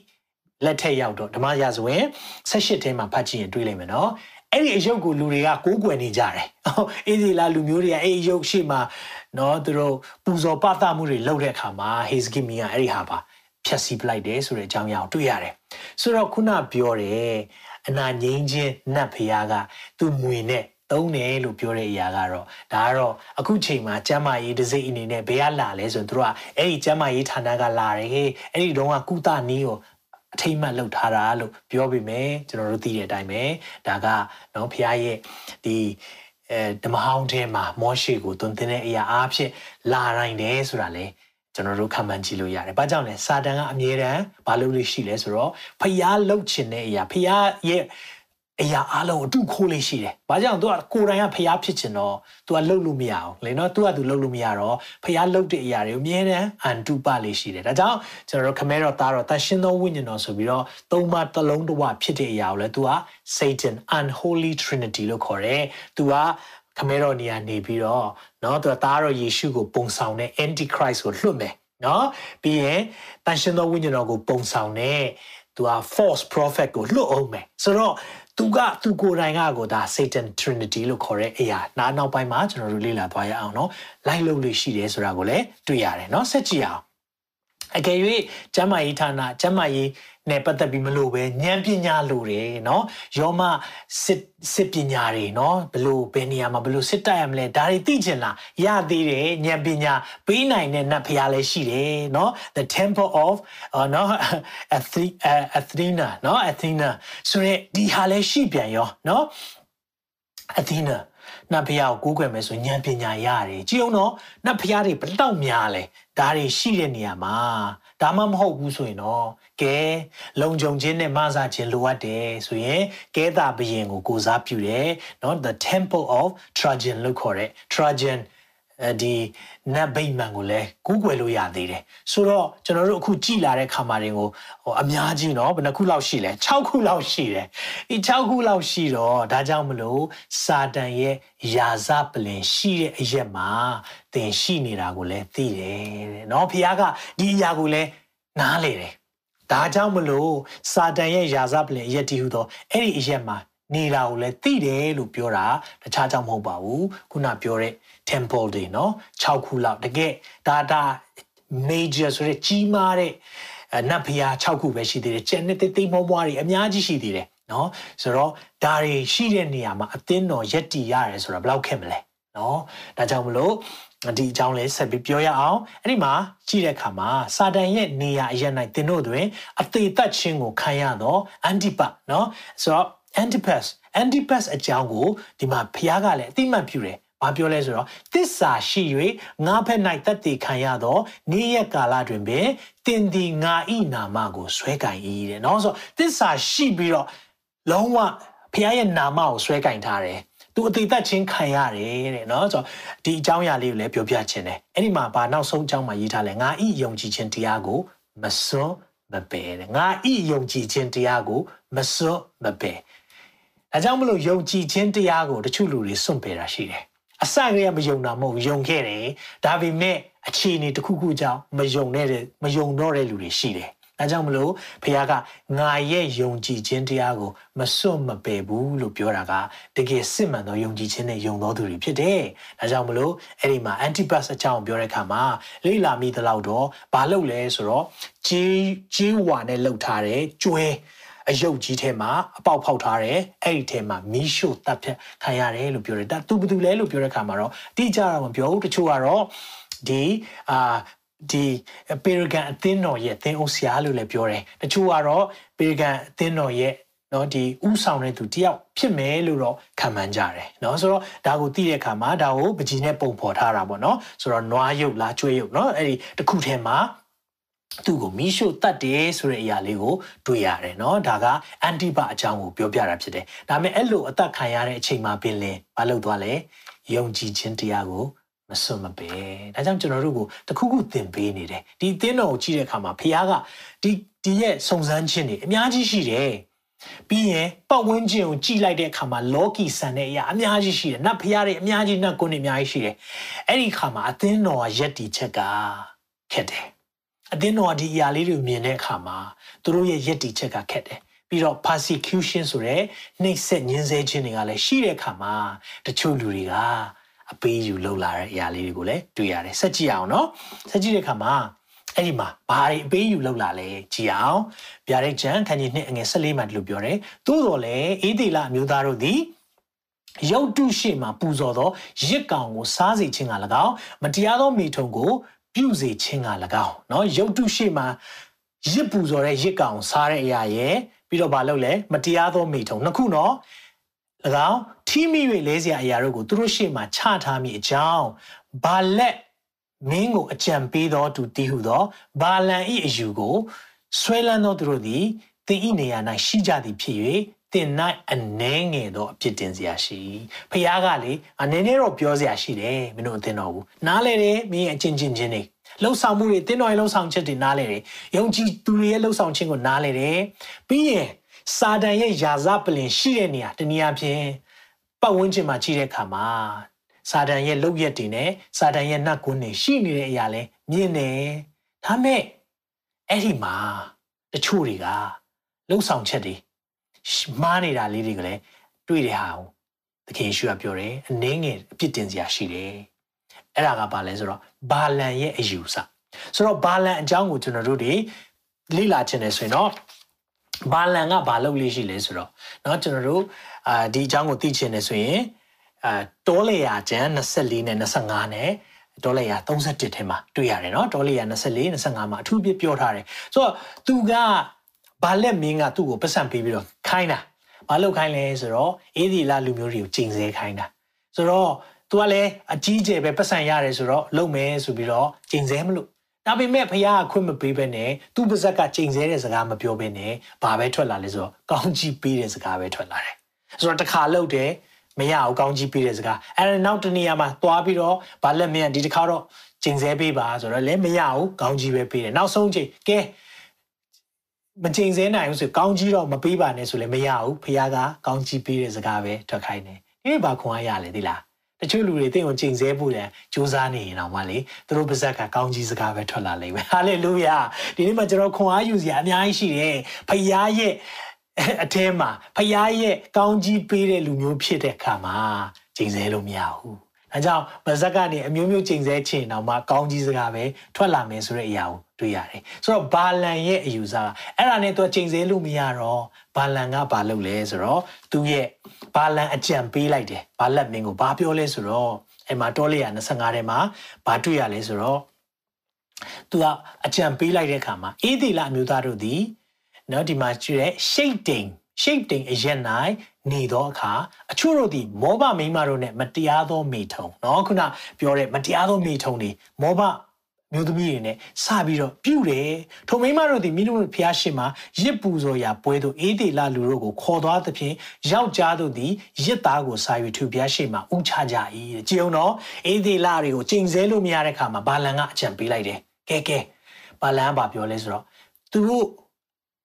လက်ထက်ရောက်တော့ဓမ္မရာဇဝင်18ထဲမှာဖတ်ကြည့်ရင်တွေ့လိမ့်မယ်နော် အဲ့ဒီအယုတ်ကိုလူတွေကကိုးကွယ်နေကြတယ်။အေးဒီလာလူမျိုးတွေကအဲ့ဒီအယုတ်ရှိမှနော်သူတို့ပူဇော်ပသမှုတွေလုပ်တဲ့အခါမှာဟေဇကိမီကအဲ့ဒီဟာပါဖြတ်စီးပလိုက်တယ်ဆိုတဲ့အကြောင်းအရာကိုတွေ့ရတယ်။ဆိုတော့ခုနပြောတယ်အနာငိမ့်ချင်းနတ်ဖျားကသူ့မွေနဲ့သုံးတယ်လို့ပြောတဲ့အရာကတော့ဒါကတော့အခုချိန်မှာကျမ်းမာရေးတစ်စိတ်အနေနဲ့ဘယ်ကလာလဲဆိုရင်တို့ကအဲ့ဒီကျမ်းမာရေးဌာနကလာတယ်ဟေးအဲ့ဒီတော့ကကုသနည်းကို အထိမ့်မှတ်လုပ်ထားတာလို့ပြောပြီးမယ်ကျွန်တော်တို့သိတဲ့အတိုင်းပဲဒါကနော်ဖခင်ရဲ့ဒီအဲဓမ္မဟောင်းထဲမှာမောရှေကိုသွန်သင်တဲ့အရာအားဖြင့်လာနိုင်တယ်ဆိုတာလေကျွန်တော်တို့ခံမှန်းကြည့်လို့ရတယ်။ဘာကြောင့်လဲစာတန်ကအမြဲတမ်းဘာလုပ်လို့ရှိလဲဆိုတော့ဖျားလှုပ်ချင်တဲ့အရာဖျားရဲ့ အရာအလုံးအတူခိုးလေးရှိတယ်။ဘာကြောင့် तू ကကိုယ်တိုင်ကဖျားဖြစ်ချင်တော့ तू ကလှုပ်လို့မရအောင်လေနော်။ तू က तू လှုပ်လို့မရတော့ဖျားလှုပ်တဲ့အရာတွေကိုအမြဲတမ်းအန်တူပလေးရှိတယ်။ဒါကြောင့်ကျွန်တော်တို့ခမဲတော်သားတော်တန်ရှင်းသောဝိညာဉ်တော်ဆိုပြီးတော့သုံးပါတလုံးတဝဖြစ်တဲ့အရာကိုလည်း तू က Satan unholy trinity လို့ခေါ်တယ်။ तू ကခမဲတော်နေရာနေပြီးတော့နော် तू ကသားတော်ယေရှုကိုပုံဆောင်တဲ့ antichrist ကိုလွတ်မယ်နော်။ပြီးရင်တန်ရှင်းသောဝိညာဉ်တော်ကိုပုံဆောင်တဲ့ तू က false prophet ကိုလွတ်အောင်မယ်။ဆိုတော့ သူကသူကိုယ်တိုင်ကကိုဒါ Satan Trinity လို့ခေါ်တဲ့အရာနားနောက်ပိုင်းမှာကျွန်တော်တို့လေ့လာသွားရအောင်เนาะလိုက်လို့လို့ရှိတယ်ဆိုတာကိုလည်းတွေ့ရတယ်เนาะဆက်ကြည့်အောင် အကယ်၍ကျမ်းမာရေးဌာနကျမ်းမာရေးနဲ့ပတ်သက်ပြီးမလို့ပဲဉာဏ်ပညာလိုတယ်เนาะယောမစစ်စစ်ပညာတွေเนาะဘလို့ဘယ်နေရာမှာဘလို့စစ်တိုက်ရမလဲဒါတွေသိချင်လားရသေးတယ်ဉာဏ်ပညာပေးနိုင်တဲ့နတ်ဖျားလည်းရှိတယ်เนาะ the temple of เนาะ Athena เนาะ Athena ဆိုရဲဒီဟာလည်းရှိပြန်ရောเนาะ Athena နတ်ဖျားကိုကိုးကွယ်မယ်ဆိုဉာဏ်ပညာရတယ်ကြည့်အောင်တော့နတ်ဖျားတွေဘလောက်များလဲ ဒါတွေရှိတဲ့နေရာမှာဒါမှမဟုတ်ဘူးဆိုရင်တော့ကဲလုံခြုံခြင်းနဲ့မဆာခြင်းလိုအပ်တယ်ဆိုရင်ကဲတာဘယင်ကိုကိုစားပြုတယ်เนาะ the temple of Trajan လို့ခေါ်တဲ့ Trajan အဲဒီနတ်ဗိမာန်ကိုလည်းကူးကွယ်လို့ရသေးတယ်ဆိုတော့ကျွန်တော်တို့အခုကြည်လာတဲ့ခါမှာတွေကိုဟိုအများကြီးเนาะဘယ်နှခုလောက်ရှိလဲ6ခုလောက်ရှိတယ်ဒီ6ခုလောက်ရှိတော့ဒါကြောင့်မလို့စာတန်ရဲ့ယာဇပလင်ရှိတဲ့အရက်မှာသင်ရှိနေတာကိုလည်းသိတယ်တဲ့เนาะဖခင်ကဒီအရာကိုလည်းနားလေတယ်ဒါကြောင့်မလို့စာတန်ရဲ့ယာဇပလင်အရက်တီဟူသောအဲ့ဒီအရက်မှာ နေတာကိုလည်းသိတယ်လို့ပြောတာတခြားကြောင့်မဟုတ်ပါဘူးခုနပြောတဲ့ temple တွေเนาะ6ခုလောက်တကယ်ဒါဒါ major ဆိုတဲ့ကြီးမားတဲ့နတ်ဖျား6ခုပဲရှိသေးတယ်ကျန်တဲ့တိတ်မွားမွားတွေအများကြီးရှိသေးတယ်เนาะဆိုတော့ဒါတွေရှိတဲ့နေရာမှာအသင်းတော်ရက်တီရတယ်ဆိုတာဘယ်လောက်ခက်မလဲเนาะဒါကြောင့်မလို့ဒီအကြောင်းလေးဆက်ပြီးပြောရအောင်အဲ့ဒီမှာကြည့်တဲ့အခါမှာစာတန်ရဲ့နေရာအရ၌သင်တို့တွင်အသေးသက်ခြင်းကိုခံရသောအန်တီပတ်เนาะဆိုတော့ Antipas Antipas အကြောင်းကိုဒီမှာဖျားကလည်းအတိမတ်ပြုတယ်။ဘာပြောလဲဆိုတော့တစ္ဆာရှိ၍ငါဖက်၌တက်တည်ခံရသောနေ့ရက်ကာလတွင်ပင်တင်ဒီငါဤနာမကိုဆွဲကင်၏တဲ့နော်ဆိုတော့တစ္ဆာရှိပြီးတော့လုံးဝဖျားရဲ့နာမကိုဆွဲကင်ထားတယ်။သူအသေးသက်ချင်းခံရတယ်တဲ့နော်ဆိုတော့ဒီအကြောင်းအရာလေးကိုလည်းပြောပြခြင်းတယ်။အဲ့ဒီမှာဗာနောက်ဆုံးအကြောင်းမှာရေးထားလဲငါဤယုံကြည်ခြင်းတရားကိုမစွန်းမပယ်တဲ့ငါဤယုံကြည်ခြင်းတရားကိုမစွန်းမပယ် ဒါကြောင့်မလို့ယုံကြည်ခြင်းတရားကိုတချို့လူတွေစွန့်ပယ်တာရှိတယ်။အစကတည်းကမယုံတာမဟုတ်ယုံခဲ့တယ်။ဒါပေမဲ့အခြေအနေတစ်ခုခုကြောင့်မယုံတဲ့မယုံတော့တဲ့လူတွေရှိတယ်။ဒါကြောင့်မလို့ဖခင်ကငါရဲ့ယုံကြည်ခြင်းတရားကိုမစွန့်မပယ်ဘူးလို့ပြောတာကတကယ်စစ်မှန်သောယုံကြည်ခြင်းနဲ့ယုံသောသူတွေဖြစ်တယ်။ဒါကြောင့်မလို့အဲ့ဒီမှာ Antipas အကြောင်းပြောတဲ့အခါမှာလိလာမိသလောက်တော့ဘာလုပ်လဲဆိုတော့ဂျေးဂျေးဝါနဲ့လှုပ်ထားတဲ့ကျွဲ အယုတ်ကြီးထဲမှာအပေါက်ဖောက်ထားတယ်အဲ့ဒီထဲမှာမီးရှို့တပ်ဖြတ်ခံရတယ်လို့ပြောတယ်ဒါသူဘယ်သူလဲလို့ပြောတဲ့ခါမှာတော့တိကျတော့မပြောဘူးတချို့ကတော့ဒီအာဒီပေရဂန်အသင်းတော်ရဲ့သင်းအုပ်ဆရာလို့လည်းပြောတယ်တချို့ကတော့ပေရဂန်အသင်းတော်ရဲ့နော်ဒီဥဆောင်တဲ့သူတယောက်ဖြစ်မယ်လို့တော့ခံမှန်းကြတယ်နော်ဆိုတော့ဒါကိုသိတဲ့အခါမှာဒါကိုပကြီးနဲ့ပုံဖော်ထားတာပေါ့နော်ဆိုတော့နွားရုပ်လားကျွေးရုပ်နော်အဲ့ဒီတစ်ခုထဲမှာ သူ့ကိုမီးရှို့တတ်တယ်ဆိုတဲ့အရာလေးကိုတွေ့ရတယ်เนาะဒါကအန်တီပါအကြောင်းကိုပြောပြတာဖြစ်တယ်ဒါပေမဲ့အဲ့လိုအသက်ခံရတဲ့အချိန်မှာပင်လင်မလုပ်သွားလဲယုံကြည်ခြင်းတရားကိုမစွန့်မပယ်ဒါကြောင့်ကျွန်တော်တို့ကိုတခုခုသင်ပေးနေတယ်ဒီသင်းတော်ကိုကြည့်တဲ့အခါမှာဖခင်ကဒီဒီရဲ့စုံစမ်းခြင်းတွေအများကြီးရှိတယ်ပြီးရင်ပတ်ဝန်းကျင်ကိုကြည့်လိုက်တဲ့အခါမှာလောကီဆန်တဲ့အရာအများကြီးရှိတယ်နတ်ဖရားတွေအများကြီးနတ်ကွန်းတွေအများကြီးရှိတယ်အဲ့ဒီအခါမှာအသင်းတော်ကယက်တီချက်ကခက်တယ် အသင်းတော်ဒီအရာလေးတွေမြင်တဲ့အခါမှာသူတို့ရဲ့ယက်တီချက်ကခက်တယ်ပြီးတော့ persecution ဆိုတဲ့နှိပ်စက်ညှဉ်းဆဲခြင်းတွေကလည်းရှိတဲ့အခါမှာတချို့လူတွေကအပေးယူလောက်လာတဲ့အရာလေးတွေကိုလည်းတွေ့ရတယ်ဆက်ကြည့်အောင်နော်ဆက်ကြည့်တဲ့အခါမှာအဲ့ဒီမှာဘာတွေအပေးယူလောက်လာလဲကြည့်အောင်ဗျာဒိတ်ချန်ခန်းကြီးနှစ်အငယ်14မှာဒီလိုပြောတယ်သို့တော်လည်းအေးဒီလာအမျိုးသားတို့သည်ရုပ်တုရှိမှပူဇော်သောရစ်ကောင်ကိုစားစေခြင်းက၎င်းမတရားသောမိထုံကို ပြုစေခြင်းက၎င်းเนาะရုပ်တုရှိမှရစ်ပူဇော်တဲ့ရစ်ကောင်စားတဲ့အရာရဲ့ပြီးတော့ဘာလုပ်လဲမတရားသောမိထုံနှစ်ခုเนาะ၎င်းထီးမိ၍လဲเสียအရာတို့ကိုသူတို့ရှေ့မှာချထားမိအကြောင်းဘာလက်မင်းကိုအကြံပေးသောသူတည်ဟုသောဘာလန်ဤအယူကိုဆွဲလန်းသောသူတို့သည်တင်ဤနေရာ၌ရှိကြသည်ဖြစ်၍ တင်၌အနှဲငယ်သောအဖြစ်တင်စရာရှိဖះကလေအနေနဲ့တော့ပြောစရာရှိတယ်မင်းတို့အသိတော်ဘူးနားလေတယ်မင်းအချင်းချင်းချင်းနေလှုပ်ဆောင်မှုတွေတင်းတော်ရဲ့လှုပ်ဆောင်ချက်တွေနားလေတယ်ယုံကြည်သူတွေရဲ့လှုပ်ဆောင်ခြင်းကိုနားလေတယ်ပြီးရင်စာတန်ရဲ့ယာဇပလင်ရှိတဲ့နေရာတနည်းအားဖြင့်ပတ်ဝန်းကျင်မှာကြီးတဲ့အခါမှာစာတန်ရဲ့လုပ်ရက်တွေနဲ့စာတန်ရဲ့နှက်ကွန်းတွေရှိနေတဲ့အရာလဲမြင်နေဒါမဲ့အဲ့ဒီမှာတချို့တွေကလှုပ်ဆောင်ချက်တွေ မှားနေတာလေးတွေကလည်းတွေ့တဲ့ဟာကိုသခင်ယေရှုကပြောတယ်အနည်းငယ်အပြစ်တင်စရာရှိတယ်အဲ့ဒါကဘာလဲဆိုတော့ဘာလန်ရဲ့အယူဆဆိုတော့ဘာလန်အကြောင်းကိုကျွန်တော်တို့တွေလေ့လာခြင်းနဲ့ဆိုရင်တော့ဘာလန်ကဘာလုပ်လေးရှိလဲဆိုတော့เนาะကျွန်တော်တို့အာဒီအကြောင်းကိုသိချင်တယ်ဆိုရင်အာတောလေယာကျန်24နဲ့25နဲ့ဒေါ်လာရ31ထဲမှာတွေ့ရတယ်เนาะဒေါ်လာရ24 25မှာအထူးပြပြောထားတယ်ဆိုတော့သူက ဘာလက်မင်းကသူ့ကိုပတ်စံပေးပြီးတော့ခိုင်းတာဘာလုပ်ခိုင်းလဲဆိုတော့အေးဒီလာလူမျိုးတွေကိုချိန်ဆခိုင်းတာဆိုတော့သူကလည်းအကြီးကျယ်ပဲပတ်စံရတယ်ဆိုတော့လုံမယ်ဆိုပြီးတော့ချိန်ဆမလို့ဒါပေမဲ့ဖခင်ကခွင့်မပေးဘဲနဲ့သူ့ပါဇက်ကချိန်ဆတဲ့စကားမပြောဘဲနဲ့ဘာပဲထွက်လာလဲဆိုတော့ကောင်းကြီးပေးတဲ့စကားပဲထွက်လာတယ်ဆိုတော့တစ်ခါလှုပ်တယ်မရအောင်ကောင်းကြီးပေးတဲ့စကားအဲ့ဒါနောက်တနေရာမှာသွားပြီးတော့ဗာလက်မင်းဒီတစ်ခါတော့ကျင်ဆဲပေးပါဆိုတော့လည်းမရအောင်ကောင်းကြီးပဲပေးတယ်နောက်ဆုံးချိန်ကဲ မကျင်ဆဲနိုင်ဘူးဆိုကောင်းကြီးတော့မပေးပါနဲ့ဆိုလည်းမရဘူးဖခင်ကကောင်းကြီးပေးတဲ့စကားပဲထွက်ခိုင်းတယ်ဒီဘာခွန်အားရလဲဒီလားတချို့လူတွေတင့်ကိုကျင်ဆဲဖို့လည်းကြိုးစားနေရင်တော့မှလေသူတို့ပါဇက်ကကောင်းကြီးစကားပဲထွက်လာလိမ့်မယ်ဟာလေလုယာဒီနေ့မှာကျွန်တော်ခွန်အားယူစရာအများကြီးရှိတယ်ဖခင်ရဲ့အထဲမှာဖခင်ရဲ့ကောင်းကြီးပေးတဲ့လူမျိုးဖြစ်တဲ့အခါမှာကျင်ဆဲလို့မရဘူး။ ဒါကြောင့်ဗဇက်ကနေအမျိုးမျိုးကျင်ဆဲချင်တော့မှကောင်းကြီးစကားပဲထွက်လာမယ်ဆိုတဲ့အရာကိုတွေ့ရတယ်။ဆိုတော့ဘာလန်ရဲ့အယူဆကအဲ့ဒါနဲ့သူကျင်ဆဲလို့မရတော့ဘာလန်ကဘာလုပ်လဲဆိုတော့သူရဲ့ဘာလန်အကြံပေးလိုက်တယ်။ဘာလက်မင်းကိုဘာပြောလဲဆိုတော့အဲ့မှာတောလေးရ25ထဲမှာဘာတွေ့ရလဲဆိုတော့သူကအကြံပေးလိုက်တဲ့အခါမှာအေးဒီလာအမျိုးသားတို့သည်နော်ဒီမှာကြည့်ရဲရှိတ်တိ န်ရှိတ်တိန်အရက်၌နေသောအခါအချို့တို့သည်မောဘမိန်းမတို့နဲ့မတရားသောမိထုံနော်ခုနပြောတဲ့မတရားသောမိထုံတွေမောဘမျိုးသမီးတွေနဲ့စပြီးတော့ပြုတယ်ထုံမိန်းမတို့ဒီမိနုဖျားရှင်မှာရစ်ပူဇော်ရာပွဲသို့အေးသေးလာလူတို့ကိုခေါ်သွားသဖြင့်ယောက်ျားတို့သည်ရစ်သားကိုစာ၍ထူဖျားရှင်မှာဥချကြ၏တဲ့ကြည်အောင်တော့အေးသေးလာတွေကိုကျိန်ဆဲလို့မရတဲ့ခါမှာဘာလန်ကအကြံပေးလိုက်တယ်ကဲကဲဘာလန်ကပြောလဲဆိုတော့သူတို့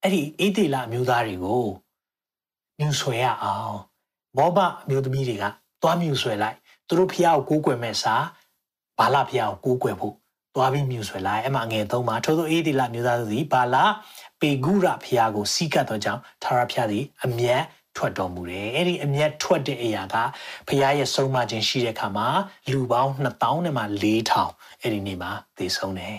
အဲ့ဒီအေးသေးလာမျိုးသားတွေကို မြူဆွဲရအောင်မောဘအမျိုးသမီးတွေကသွားမြူဆွဲလိုက်သူတို့ဖျားကိုကိုးကွယ်မဲ့စာဘာလဖျားကိုကိုးကွယ်ဖို့သွားပြီးမြူဆွဲလိုက်အမှငယ်သုံးမှာထို့သောအေးဒီလမျိုးသားသည်ဘာလပေဂုရဖျားကိုစီးကပ်သောကြောင့်သာရဖျားသည်အမျက်ထွက်တော်မူတယ်အဲ့ဒီအမျက်ထွက်တဲ့အရာကဖျားရဲ့ဆုံးမခြင်းရှိတဲ့အခါမှာလူပေါင်း2000နဲ့မှ4000အဲ့ဒီနေ့မှာသေဆုံးတယ်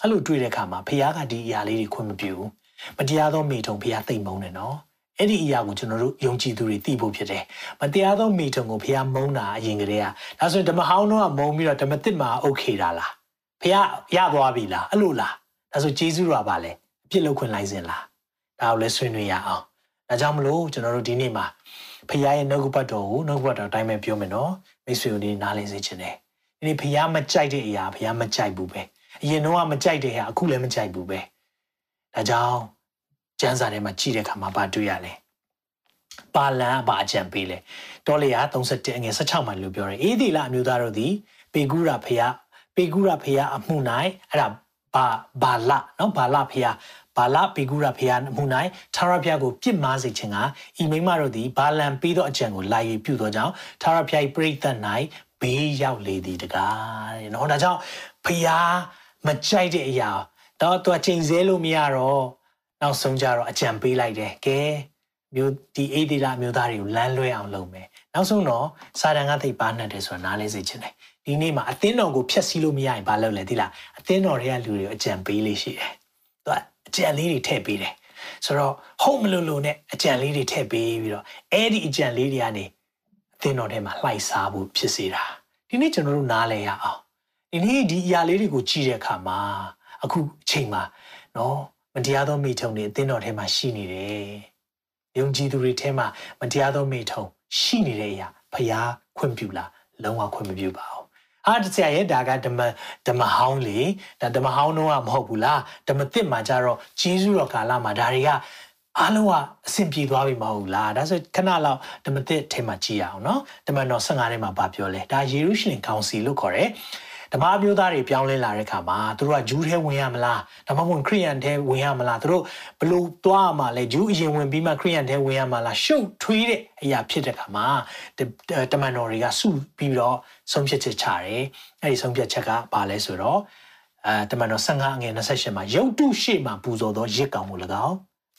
အဲ့လိုတွေ့တဲ့အခါမှာဖျားကဒီအရာလေးတွေခွင့်မပြုဘူးမတရားသောမိထုံဖျားသိမ့်မုန်းတယ်နော် အဲ့ဒီအရာကိုကျွန်တော်တို့ယုံကြည်သူတွေသိဖို့ဖြစ်တယ်။မတရားသောမိထုံကိုဖျားမုန်းတာအရင်ကတည်းကဒါဆိုရင်ဓမ္မဟောင်းတော့မုန်းပြီးတော့ဓမ္မတစ်မှာအုတ်ခေတာလား။ဖျားရသွားပြီလားအဲ့လိုလား။ဒါဆိုဂျေဇုတော်ပါလေအပြစ်လုပ်ခွင့်လိုက်စင်လား။ဒါကိုလည်းဆွေးနွေးရအောင်။ဒါကြောင့်မလို့ကျွန်တော်တို့ဒီနေ့မှာဖျားရဲ့နှုတ်ကပတ်တော်ကိုနှုတ်ကပတ်တော်အတိုင်းပဲပြောမယ်နော်။မိတ်ဆွေတို့ဒီနားလည်စေချင်တယ်။ဒီနေ့ဖျားမကြိုက်တဲ့အရာဖျားမကြိုက်ဘူးပဲ။အရင်တော့မကြိုက်တဲ့ဟာအခုလည်းမကြိုက်ဘူးပဲ။ဒါကြောင့် ကျမ်းစာထဲမှာကြည့်တဲ့အခါမှာဘာတွေ့ရလဲ။ပါလန်ဘာအကြံပေးလဲတောလေယာ31အငယ်16မှာလို့ပြောတယ်အေးဒီလာအမျိုးသားတို့သည်ပေဂုရဖျားပေဂုရဖျားအမှု၌အဲ့ဒါဘာဘာလနော်ဘာလဖျားဘာလပေဂုရဖျားအမှု၌ထာဝရဘုရားကိုပြစ်မှားစေခြင်းကဤမိမတို့သည်ဘာလန်ပြီးသောအကြံကိုလာရပြုသောကြောင့်ထာဝရဘုရား၏ပြိဿတ်၌ဘေးရောက်လေသည်တကားတဲ့နော်ဒါကြောင့်ဖျားမကြိုက်တဲ့အရာတော့သူချိန်ဆလို့မရတော့ နောက်ဆုံးကြတော့အကြံပေးလိုက်တယ်ကဲမျိုးဒီအေးဒီလာမျိုးသားတွေကိုလမ်းလွဲအောင်လုပ်မယ်နောက်ဆုံးတော့စာတန်ကသိပါနှက်တယ်ဆိုတာနားလဲစေချင်တယ်ဒီနေ့မှာအသင်းတော်ကိုဖျက်ဆီးလို့မရရင်ဘာလုပ်လဲဒီလားအသင်းတော်တွေကလူတွေကိုအကြံပေးလေးရှိတယ်သူကအကြံလေးတွေထည့်ပေးတယ်ဆိုတော့ဟုတ်မလို့လို့နဲ့အကြံလေးတွေထည့်ပေးပြီးတော့အဲ့ဒီအကြံလေးတွေကနေအသင်းတော်ထဲမှာလှိုက်စားဖို့ဖြစ်စေတာဒီနေ့ကျွန်တော်တို့နားလည်ရအောင်ဒီနေ့ဒီအရာလေးတွေကိုကြည့်တဲ့အခါမှာအခုအချိန်မှာနော် မတရားသောမိထုံတွေအသင်းတော်ထဲမှာရှိနေတယ်ယုံကြည်သူတွေထဲမှာမတရားသောမိထုံရှိနေတဲ့အရာဖျားခွင့်ပြုလားလုံးဝခွင့်မပြုပါဘူးအားတဆရာရဲ့ဒါကဓမ္မဓမ္မဟောင်းလေဒါဓမ္မဟောင်းတော့မဟုတ်ဘူးလားဓမ္မသစ်မှာကြတော့ဂျေဇုတော်ကာလမှာဒါတွေကအားလုံးကအဆင်ပြေသွားပြီမဟုတ်လားဒါဆိုခဏလောက်ဓမ္မသစ်ထဲမှာကြည့်ရအောင်နော်ဓမ္မတော်15ထဲမှာဗာပြောလဲဒါယေရုရှလင်ကောင်စီလို့ခေါ်တယ် ဓမ္မအမျိုးသားတွေပြောင်းလဲလာတဲ့ခါမှာသူတို့ကဂျူးထဲဝင်ရမလားဒါမှမဟုတ်ခရိယန်ထဲဝင်ရမလားသူတို့ဘလို့သွားမှလဲဂျူးအရင်ဝင်ပြီးမှခရိယန်ထဲဝင်ရမလားရှုပ်ထွေးတဲ့အရာဖြစ်တဲ့ခါမှာတမန်တော်တွေကစုပြီးတော့ဆုံးဖြတ်ချက်ချတယ်အဲ့ဒီဆုံးဖြတ်ချက်ကဘာလဲဆိုတော့အဲတမန်တော်15ငွေ28မှာရုပ်တုရှေ့မှာပူဇော်သောရစ်ကောင်ကို၎င်း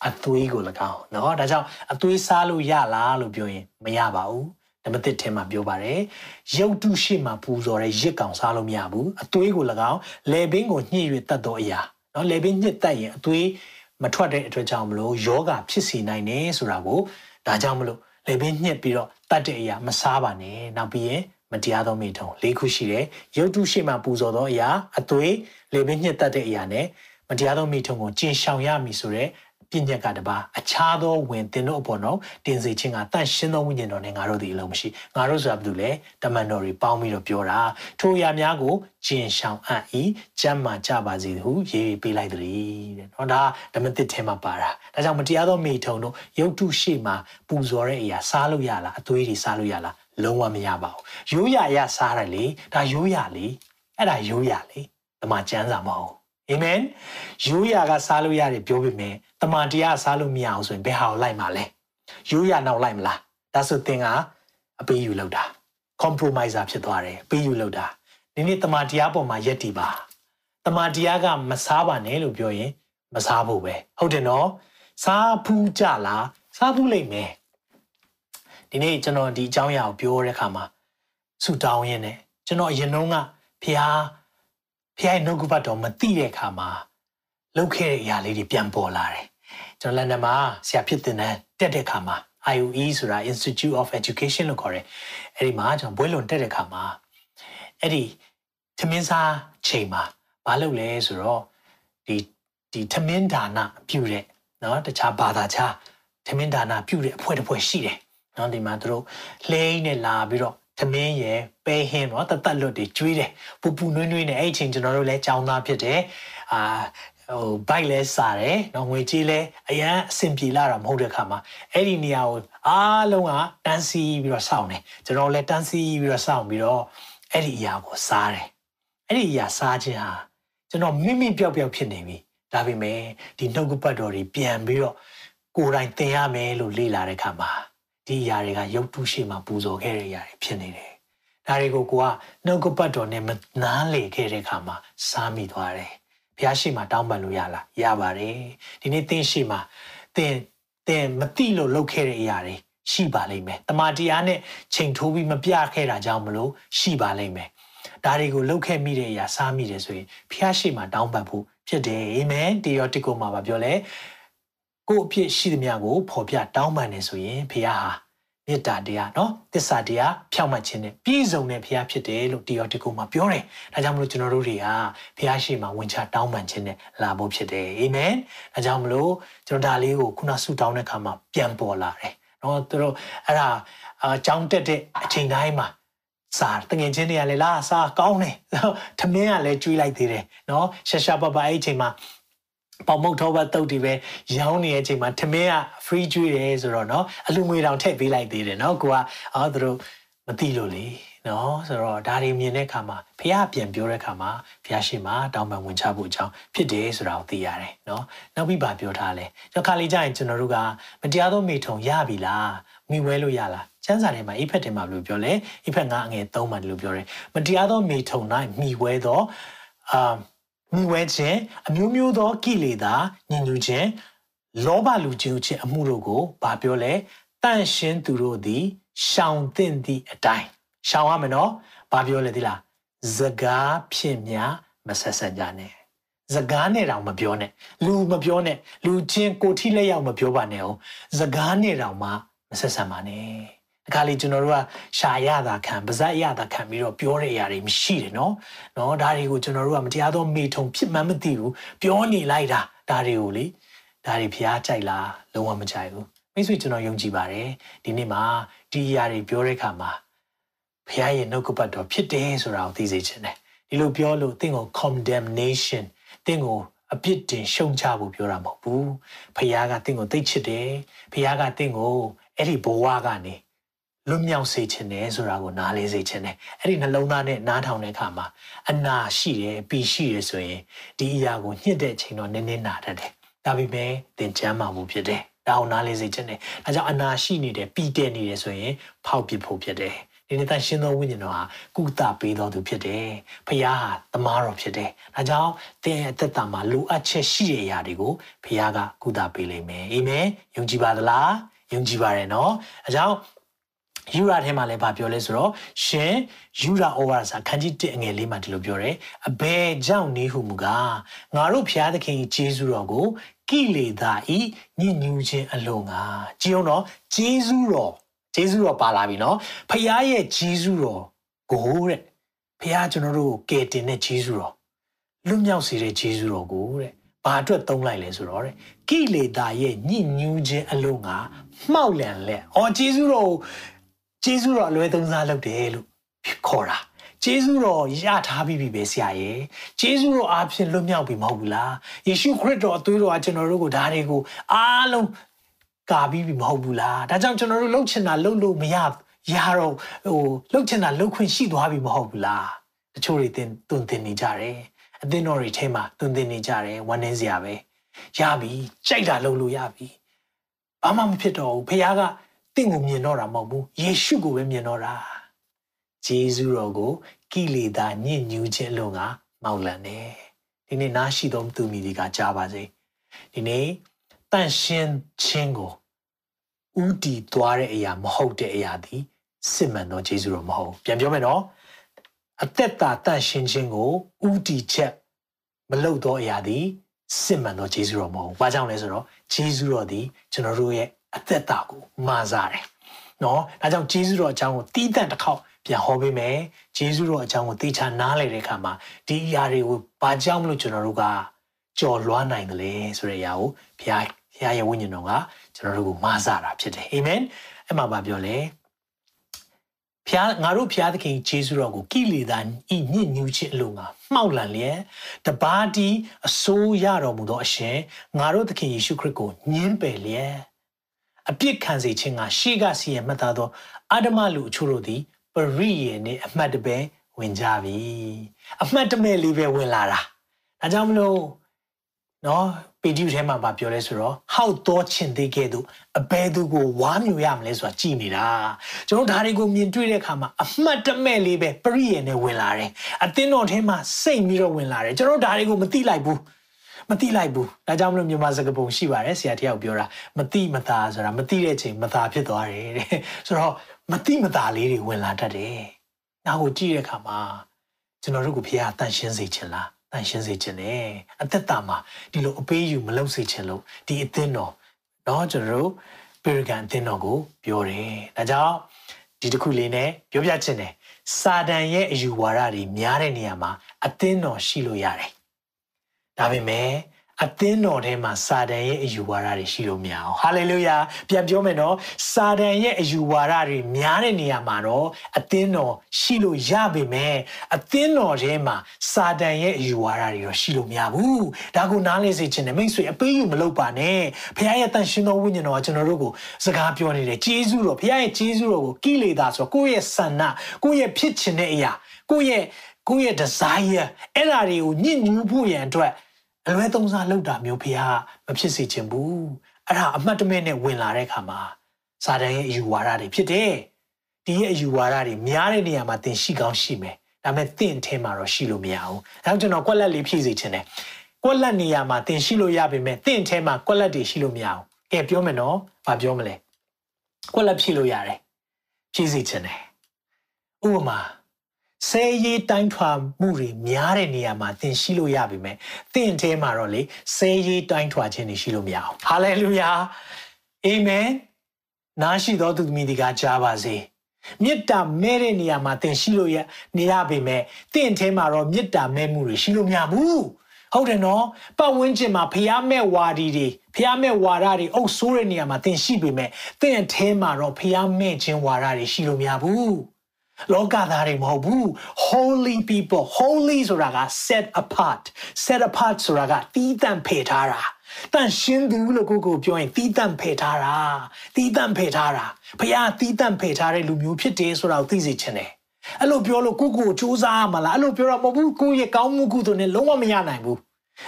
အသွေးကို၎င်းเนาะဒါကြောင့်အသွေးစားလို့ရလားလို့ပြောရင်မရပါဘူး ဓမ္မသစ်ထဲမှာပြောပါတယ်ရုပ်တုရှိမှပူဇော်တဲ့ရစ်ကောင်စားလို့မရဘူးအသွေးကို၎င်းလေဘင်းကိုညှိ၍တတ်သောအရာနော်လေဘင်းညှစ်တတ်ရင်အသွေးမထွက်တဲ့အတွက်ကြောင့်မလို့ယောဂဖြစ်စီနိုင်တယ်ဆိုတာကိုဒါကြောင့်မလို့လေဘင်းညှစ်ပြီးတော့တတ်တဲ့အရာမစားပါနဲ့နောက်ပြီးရင်မတရားသောမိထုံ၄ခုရှိတယ်ရုပ်တုရှိမှပူဇော်သောအရာအသွေးလေဘင်းညှစ်တတ်တဲ့အရာနဲ့မတရားသောမိထုံကိုကျင်ရှောင်ရမည်ဆိုတဲ့ ပြည့်ညက်ကတပါအခြားသောဝင်တင်တို့အပေါ်တော့တင်စေခြင်းကတန့်ရှင်းသောဝိညာဉ်တော်နဲ့ငါတို့ဒီအလုံးမရှိငါတို့ဆိုတာဘာလို့လဲတမန်တော်တွေပေါင်းပြီးတော့ပြောတာထိုအရာများကိုကျင်ရှောင်အပ်ဤကျမ်းမာကြပါစေဟုရေးပေးလိုက်သည်တဲ့နော်ဒါဓမ္မသစ်ထဲမှာပါတာဒါကြောင့်မတရားသောမိထုံတို့ရုပ်တုရှိမှပူဇော်တဲ့အရာစားလို့ရလားအသွေးတွေစားလို့ရလားလုံးဝမရပါဘူးရိုးရရစားတယ်လေဒါရိုးရလေအဲ့ဒါရိုးရလေတမန်ကျမ်းစာမဟုတ် အာမင်ရိုးရာကစားလို့ရတယ်ပြောပေမဲ့တမန်တရားစားလို့မရအောင်ဆိုရင်ဘယ်ဟာကိုလိုက်မှာလဲရိုးရာနောက်လိုက်မလားဒါဆိုသင်ကအပေးယူလောက်တာ compromiser ဖြစ်သွားတယ်ပေးယူလောက်တာဒီနေ့တမန်တရားပေါ်မှာယက်တည်ပါတမန်တရားကမစားပါနဲ့လို့ပြောရင်မစားဖို့ပဲဟုတ်တယ်နော်စားဖူးကြလားစားဖူးလိမ့်မယ်ဒီနေ့ကျွန်တော်ဒီအကြောင်းအရာကိုပြောတဲ့အခါမှာဆူတောင်းရင်းနဲ့ကျွန်တော်အရင်တုန်းကဖျား ဖျားရဲ့နှုတ်ကပတ်တော်မသိတဲ့အခါမှာလုပ်ခဲ့တဲ့အရာလေးတွေပြန်ပေါ်လာတယ်ကျွန်တော်လန်ဒန်မှာဆရာဖြစ်တဲ့တက်တဲ့အခါမှာ IUE ဆိုတာ Institute of Education လို့ခေါ်တယ်အဲ့ဒီမှာကျွန်တော်ဘွဲလွန်တက်တဲ့အခါမှာအဲ့ဒီသမင်းစားချိန်မှာမလုပ်လဲဆိုတော့ဒီဒီသမင်းဒါနပြုတဲ့เนาะတခြားဘာသာခြားသမင်းဒါနပြုတဲ့အဖွဲ့တစ်ဖွဲ့ရှိတယ်เนาะဒီမှာသူတို့လှိမ့်နဲ့လာပြီးတော့ သမင်းရယ်ပဲဟင်းပေါ့တသက်လွတ်တွေကျွေးတယ်ပူပူနွေးနွေးနဲ့အဲ့အချိန်ကျွန်တော်တို့လည်းကြောင်းသားဖြစ်တယ်အာဟိုဘိုက်လဲစားတယ်နော်ငွေကြေးလဲအရန်အဆင်ပြေလာတာမဟုတ်တဲ့ခါမှာအဲ့ဒီနေရာကိုအားလုံးကတန်းစီပြီးတော့စောင့်တယ်ကျွန်တော်လည်းတန်းစီပြီးတော့စောင့်ပြီးတော့အဲ့ဒီအရာကိုစားတယ်အဲ့ဒီအရာစားခြင်းဟာကျွန်တော်မိမိပျောက်ပျောက်ဖြစ်နေပြီဒါပေမဲ့ဒီနှုတ်ကပတ်တော်တွေပြန်ပြီးတော့ကိုယ်တိုင်သင်ရမယ်လို့လေ့လာတဲ့ခါမှာ ဒီအရာတွေကရုပ်တုရှိမှပူဇော်ခဲ့တဲ့အရာတွေဖြစ်နေတယ်ဒါတွေကိုကိုကနှုတ်ကပတ်တော်နဲ့မနားလေခဲ့တဲ့ခါမှာစားမိသွားတယ်ဘုရားရှိမှတောင်းပန်လို့ရလားရပါတယ်ဒီနေ့သင်ရှိမှသင်သင်မသိလို့လုပ်ခဲ့တဲ့အရာတွေရှိပါလိမ့်မယ်တမန်တရားနဲ့ချိန်ထိုးပြီးမပြခဲ့တာကြောင့်မလို့ရှိပါလိမ့်မယ်ဒါတွေကိုလုပ်ခဲ့မိတဲ့အရာစားမိတယ်ဆိုရင်ဘုရားရှိမှတောင်းပန်ဖို့ဖြစ်တယ်အာမင်တေရောတိကိုမှာပြောလဲ ကို့အဖြစ်ရှိသမျှကိုဖော်ပြတောင်းပန်နေဆိုရင်ဘုရားဟာမေတ္တာတရားเนาะသစ္စာတရားဖြောင့်မတ်ခြင်းနဲ့ပြည့်စုံတဲ့ဘုရားဖြစ်တယ်လို့တီယောတိကုမှာပြောတယ်။ဒါကြောင့်မလို့ကျွန်တော်တို့တွေကဘုရားရှိခိုးဝင်ချတောင်းပန်ခြင်းနဲ့လာဖို့ဖြစ်တယ်။အာမင်။ဒါကြောင့်မလို့ကျွန်တော်ဒါလေးကိုခုနဆုတောင်းတဲ့အခါမှာပြန်ပေါ်လာတယ်။เนาะသူတို့အဲ့ဒါအကြောင်းတက်တဲ့အချိန်တိုင်းမှာစားတငင်ချင်းတွေကလည်းလာစားကောင်းတယ်။ထမင်းကလည်းကျွေးလိုက်သေးတယ်။เนาะရှာရှာပပအဲ့အချိန်မှာ ပေါမုတ်ထောပတ်တုတ်တွေပဲရောင်းနေတဲ့အချိန်မှာထမင်းက free ကျွေးတယ်ဆိုတော့เนาะအလူငွေတောင်ထည့်ပေးလိုက်သေးတယ်เนาะကိုကအော်သူတို့မသိလို့လေနော်ဆိုတော့ဒါတွေမြင်တဲ့အခါမှာဖះပြန်ပြောတဲ့အခါမှာဖះရှိမှတောင်းပန်ဝင်ချဖို့အကြောင်းဖြစ်တယ်ဆိုတာကိုသိရတယ်နော်နောက်ပြီးပါပြောထားလဲကျွန်တော်ခါလေးကြရင်ကျွန်တော်တို့ကမတရားသောမိထုံရပြီလားမိဝဲလို့ရလားကျမ်းစာထဲမှာအိဖက်တင်မှာဘယ်လိုပြောလဲအိဖက်ငါအငယ်3မှာဒီလိုပြောတယ်မတရားသောမိထုံ၌မိဝဲသောအာ မိဝဲခြင်းအမျိုးမျိုးသောကိလေသာညင်ညူခြင်းလောဘလူချင်းချင်းအမှုတို့ကိုဗာပြောလဲတန့်ရှင်းသူတို့သည်ရှောင်သင့်သည့်အတိုင်းရှောင်ရမယ်နော်ဘာပြောလဲဒီလားစကားဖြစ်များမဆက်ဆက်ကြနဲ့စကားနဲ့တောင်မပြောနဲ့လူမပြောနဲ့လူချင်းကိုထိလက်ရောက်မပြောပါနဲ့အောင်စကားနဲ့တောင်မှမဆက်ဆံပါနဲ့ အခါလေးကျွန်တော်တို့ကရှာရတာခံပါဇက်ရတာခံပြီးတော့ပြောရတဲ့အရာတွေမရှိတယ်နော်နော်ဒါတွေကိုကျွန်တော်တို့ကမတရားသောမေထုံဖြစ်မှန်းမသိဘူးပြောနေလိုက်တာဒါတွေကိုလေဒါတွေဖျားကြိုက်လားလုံးဝမကြိုက်ဘူးမိတ်ဆွေကျွန်တော်ယုံကြည်ပါတယ်ဒီနေ့မှာဒီအရာတွေပြောတဲ့အခါမှာဖျားရဲ့နှုတ်ကပတ်တော်ဖြစ်တယ်ဆိုတာကိုသိစေချင်တယ်ဒီလိုပြောလို့တင့်ကို condemnation တင့်ကိုအပြစ်တင်ရှုံချဖို့ပြောတာမဟုတ်ဘူးဖခင်ကတင့်ကိုသိချစ်တယ်ဖခင်ကတင့်ကိုအဲ့ဒီဘဝကနေ လွတ်မြောက်စေခြင်းနဲ့ဆိုတာကိုနားလေစေခြင်းနဲ့အဲ့ဒီနှလုံးသားနဲ့နားထောင်တဲ့အခါမှာအနာရှိတယ်ပီရှိတယ်ဆိုရင်ဒီအရာကိုညှစ်တဲ့အချိန်တော့နည်းနည်းနာတတ်တယ်ဒါပေမဲ့သင်ချမ်းမာမှုဖြစ်တယ်ဒါအောင်နားလေစေခြင်းနဲ့ဒါကြောင့်အနာရှိနေတယ်ပီတဲ့နေတယ်ဆိုရင်ဖောက်ပစ်ဖို့ဖြစ်တယ်ဒီနေ့တန်ရှင်သောဝိညာဉ်တော်ဟာကုသပေးတော်သူဖြစ်တယ်။ဖခင်ဟာတမားတော်ဖြစ်တယ်။ဒါကြောင့်သင်ရဲ့အသက်တာမှာလိုအပ်ချက်ရှိတဲ့အရာတွေကိုဖခင်ကကုသပေးလိမ့်မယ်။အာမင်။ယုံကြည်ပါသလား။ယုံကြည်ပါတယ်နော်။အဲကြောင့် ယူရာထဲမှာလည်းဗာပြောလဲဆိုတော့ရှင်ယူရာဩဝါဒစာခန်းကြီး1အငယ်လေးမှာဒီလိုပြောတယ်အဘယ်ကြောင့်နေဟုမူကားငါတို့ဖျားသခင်ဂျေဇုတော်ကိုကိလေသာဤညဉ့်ညူးခြင်းအလုံးငါကြည်အောင်တော့ဂျေဇုတော်ဂျေဇုတော်ပါလာပြီနော်ဖခင်ရဲ့ဂျေဇုတော်ကိုတဲ့ဖခင်ကျွန်တော်တို့ကယ်တင်တဲ့ဂျေဇုတော်လွတ်မြောက်စေတဲ့ဂျေဇုတော်ကိုတဲ့ဘာအတွက်သုံးလိုက်လဲဆိုတော့တဲ့ကိလေသာရဲ့ညဉ့်ညူးခြင်းအလုံးငါမှောက်လန်လက်။အော်ဂျေဇုတော် ဂျေဇုတော်အလွဲသုံးစားလုပ်တယ်လို့ခေါ်တာဂျေဇုတော်ရထားပြီးပြီပဲဆရာရဲ့ဂျေဇုတော်အားဖြင့်လွတ်မြောက်ပြီမဟုတ်ဘူးလားယေရှုခရစ်တော်အသွေးတော်ကကျွန်တော်တို့ကိုဒါတွေကိုအားလုံးကာပြီးပြီမဟုတ်ဘူးလားဒါကြောင့်ကျွန်တော်တို့လှုပ်ချင်တာလှုပ်လို့မရရတော့ဟိုလှုပ်ချင်တာလှုပ်ခွင့်ရှိသွားပြီမဟုတ်ဘူးလားတချို့တွေတင်တွင်တင်နေကြတယ်အသင်းတော်တွေထဲမှာတွင်တင်နေကြတယ်ဝမ်းနေစရာပဲရပြီကြိုက်တာလှုပ်လို့ရပြီဘာမှမဖြစ်တော့ဘူးဖခင်က တင့်ကိုမြင်တော့တာမဟုတ်ဘူးယေရှုကိုပဲမြင်တော့တာဂျေဇုတော်ကိုကိလေသာညစ်ညူးခြင်းလုံးကမောက်လန်တယ်ဒီနေ့နားရှိသောသူမိတွေကကြားပါစေဒီနေ့တန့်ရှင်းခြင်းကိုဥတီသွားတဲ့အရာမဟုတ်တဲ့အရာဒီစစ်မှန်သောဂျေဇုတော်မဟုတ်ပြန်ပြောမယ်နော်အသက်တာတန့်ရှင်းခြင်းကိုဥတီချက်မလုပ်သောအရာဒီစစ်မှန်သောဂျေဇုတော်မဟုတ်ဘာကြောင့်လဲဆိုတော့ဂျေဇုတော်ဒီကျွန်တော်တို့ရဲ့ အသက်တာကိုမာစားတယ်နော်ဒါကြောင့်ဂျေဇုတော်အကြောင်းကိုတီးတန့်တစ်ခေါက်ပြန်ဟောပေးမယ်ဂျေဇုတော်အကြောင်းကိုသိချနားလည်တဲ့အခါမှာဒီအရာတွေကိုဘာကြောင့်မလို့ကျွန်တော်တို့ကကြော်လွှားနိုင်တယ်လဲဆိုတဲ့အရာကိုဘုရားဘုရားရဲ့ဝိညာဉ်တော်ကကျွန်တော်တို့ကိုမာစားတာဖြစ်တယ်အာမင်အဲ့မှာဘာပြောလဲဖျားငါတို့ဖျားသခင်ဂျေဇုတော်ကိုကိလေသာဤညစ်ညူးခြင်းအလို့ငါမှောက်လန်လျက်တပါးတီအစိုးရတော်မူသောအရှင်ငါတို့သခင်ယေရှုခရစ်ကိုညှင်းပယ်လျက် အပြစ်ခံစေခြင်းကရှေးကစီရင်မှတ်သားသောအာဓမလူအချို့တို့သည်ပရိယေနှင့်အမှတ်တပဲဝင်ကြပြီအမှတ်တမဲ့လေးပဲဝင်လာတာဒါကြောင့်မလို့နော်ပေတျုထဲမှာဗာပြောလဲဆိုတော့ဟောက်တော်ချင်သေးခဲ့သူအဘယ်သူကိုဝါမျိုးရမလဲဆိုတာကြည်နေတာကျွန်တော်ဒါတွေကိုမြင်တွေ့တဲ့အခါမှာအမှတ်တမဲ့လေးပဲပရိယေနဲ့ဝင်လာတယ်အသင်းတော်ထဲမှာစိတ်ပြီးတော့ဝင်လာတယ်ကျွန်တော်ဒါတွေကိုမသိလိုက်ဘူး မသိလိုက်ဘူးဒါကြောင့်မလို့မြန်မာစကားပုံရှိပါတယ်ဆရာတယောက်ပြောတာမသိမသာဆိုတာမသိတဲ့ချိန်မသာဖြစ်သွားတယ်တဲ့ဆိုတော့မသိမသာလေးတွေဝင်လာတတ်တယ်နောက်ကိုကြည့်တဲ့အခါမှာကျွန်တော်တို့ကဘုရားတန်ရှင်းစေခြင်းလားတန်ရှင်းစေခြင်းလေအသက်တာမှာဒီလိုအပေးယူမလုပ်စေခြင်းလို့ဒီအသင်းတော်တော့ကျွန်တော်တို့ပေရကန်အသင်းတော်ကိုပြောတယ်ဒါကြောင့်ဒီတစ်ခုလေးနဲ့ပြောပြခြင်းတယ်စာတန်ရဲ့အယူဝါဒတွေများတဲ့နေရာမှာအသင်းတော်ရှိလို့ရတယ် ဒါပေမဲ့အသင်းတော်ထဲမှာစာတန်ရဲ့အယူဝါဒတွေရှိလို့မရအောင်ဟာလေလုယာပြန်ပြောမယ်နော်စာတန်ရဲ့အယူဝါဒတွေများတဲ့နေရာမှာတော့အသင်းတော်ရှိလို့ရပေမဲ့အသင်းတော်ထဲမှာစာတန်ရဲ့အယူဝါဒတွေတော့ရှိလို့မရဘူးဒါကိုနားလည်စေချင်တယ်မိတ်ဆွေအပေးယူမလုပ်ပါနဲ့ဖခင်ရဲ့တန်ရှင်တော်ဝိညာဉ်တော်ကကျွန်တော်တို့ကိုစကားပြောနေတယ်ဂျေဇုတော်ဖခင်ရဲ့ဂျေဇုတော်ကိုကိလေသာဆိုကိုယ့်ရဲ့ဆန္ဒကိုယ့်ရဲ့ဖြစ်ချင်တဲ့အရာကိုယ့်ရဲ့ ကိုယ့်ရဲ့ desire အဲ့ဒါတွေကိုညှဉ်းညူးဖို့ရန်အတွက်အလွဲသုံးစားလုပ်တာမျိုးဖေဟာမဖြစ်စေချင်ဘူးအဲ့ဒါအမှတ်တမဲ့နဲ့ဝင်လာတဲ့ခါမှာစာတန်ရဲ့အယူဝါဒတွေဖြစ်တယ်ဒီရဲ့အယူဝါဒတွေများတဲ့နေရာမှာသင်ရှိကောင်းရှိမယ်ဒါပေမဲ့သင်အထဲမှာတော့ရှိလို့မရဘူးအဲဒါကျွန်တော်ကွက်လက်လေးဖြည့်စေချင်တယ်ကွက်လက်နေရာမှာသင်ရှိလို့ရပေမဲ့သင်အထဲမှာကွက်လက်တွေရှိလို့မရဘူးကဲပြောမယ်နော်ဘာပြောမလဲကွက်လက်ဖြည့်လို့ရတယ်ဖြည့်စေချင်တယ်ဥပမာ ဆဲရေးတိုင်းထွာမှုတွေများတဲ့နေရာမှာသင်ရှိလို့ရပြီမဲ့သင်အဲမှာတော့လေဆဲရေးတိုင်းထွာခြင်းတွေရှိလို့မရအောင်ဟာလေလုယာအာမင်နားရှိသောသူသမီးတွေကကြားပါစေမေတ္တာမဲ့တဲ့နေရာမှာသင်ရှိလို့ရနေရပေမဲ့တင့်ထဲမှာတော့မေတ္တာမဲ့မှုတွေရှိလို့မရဘူးဟုတ်တယ်နော်ပတ်ဝန်းကျင်မှာဖျားမဲ့ဝါဒီတွေဖျားမဲ့ဝါဒတွေအုပ်ဆိုးတဲ့နေရာမှာသင်ရှိပေမဲ့တင့်အထဲမှာတော့ဖျားမဲ့ခြင်းဝါဒတွေရှိလို့မရဘူး လောကသားတွေမဟုတ်ဘူး holy people holy ဆိုတာက set apart set apart ဆိုတာကတီးတန့်ဖယ်ထားတာတန်ရှင်းသူလို့ကိုကိုပြောရင်တီးတန့်ဖယ်ထားတာတီးတန့်ဖယ်ထားတာဖခင်တီးတန့်ဖယ်ထားတဲ့လူမျိုးဖြစ်တယ်ဆိုတာကိုသိစေချင်တယ်အဲ့လိုပြောလို့ကိုကိုစူးစမ်းရမလားအဲ့လိုပြောတော့မဟုတ်ဘူးကိုရဲ့ကောင်းမှုကုသိုလ်နဲ့လုံးဝမရနိုင်ဘူး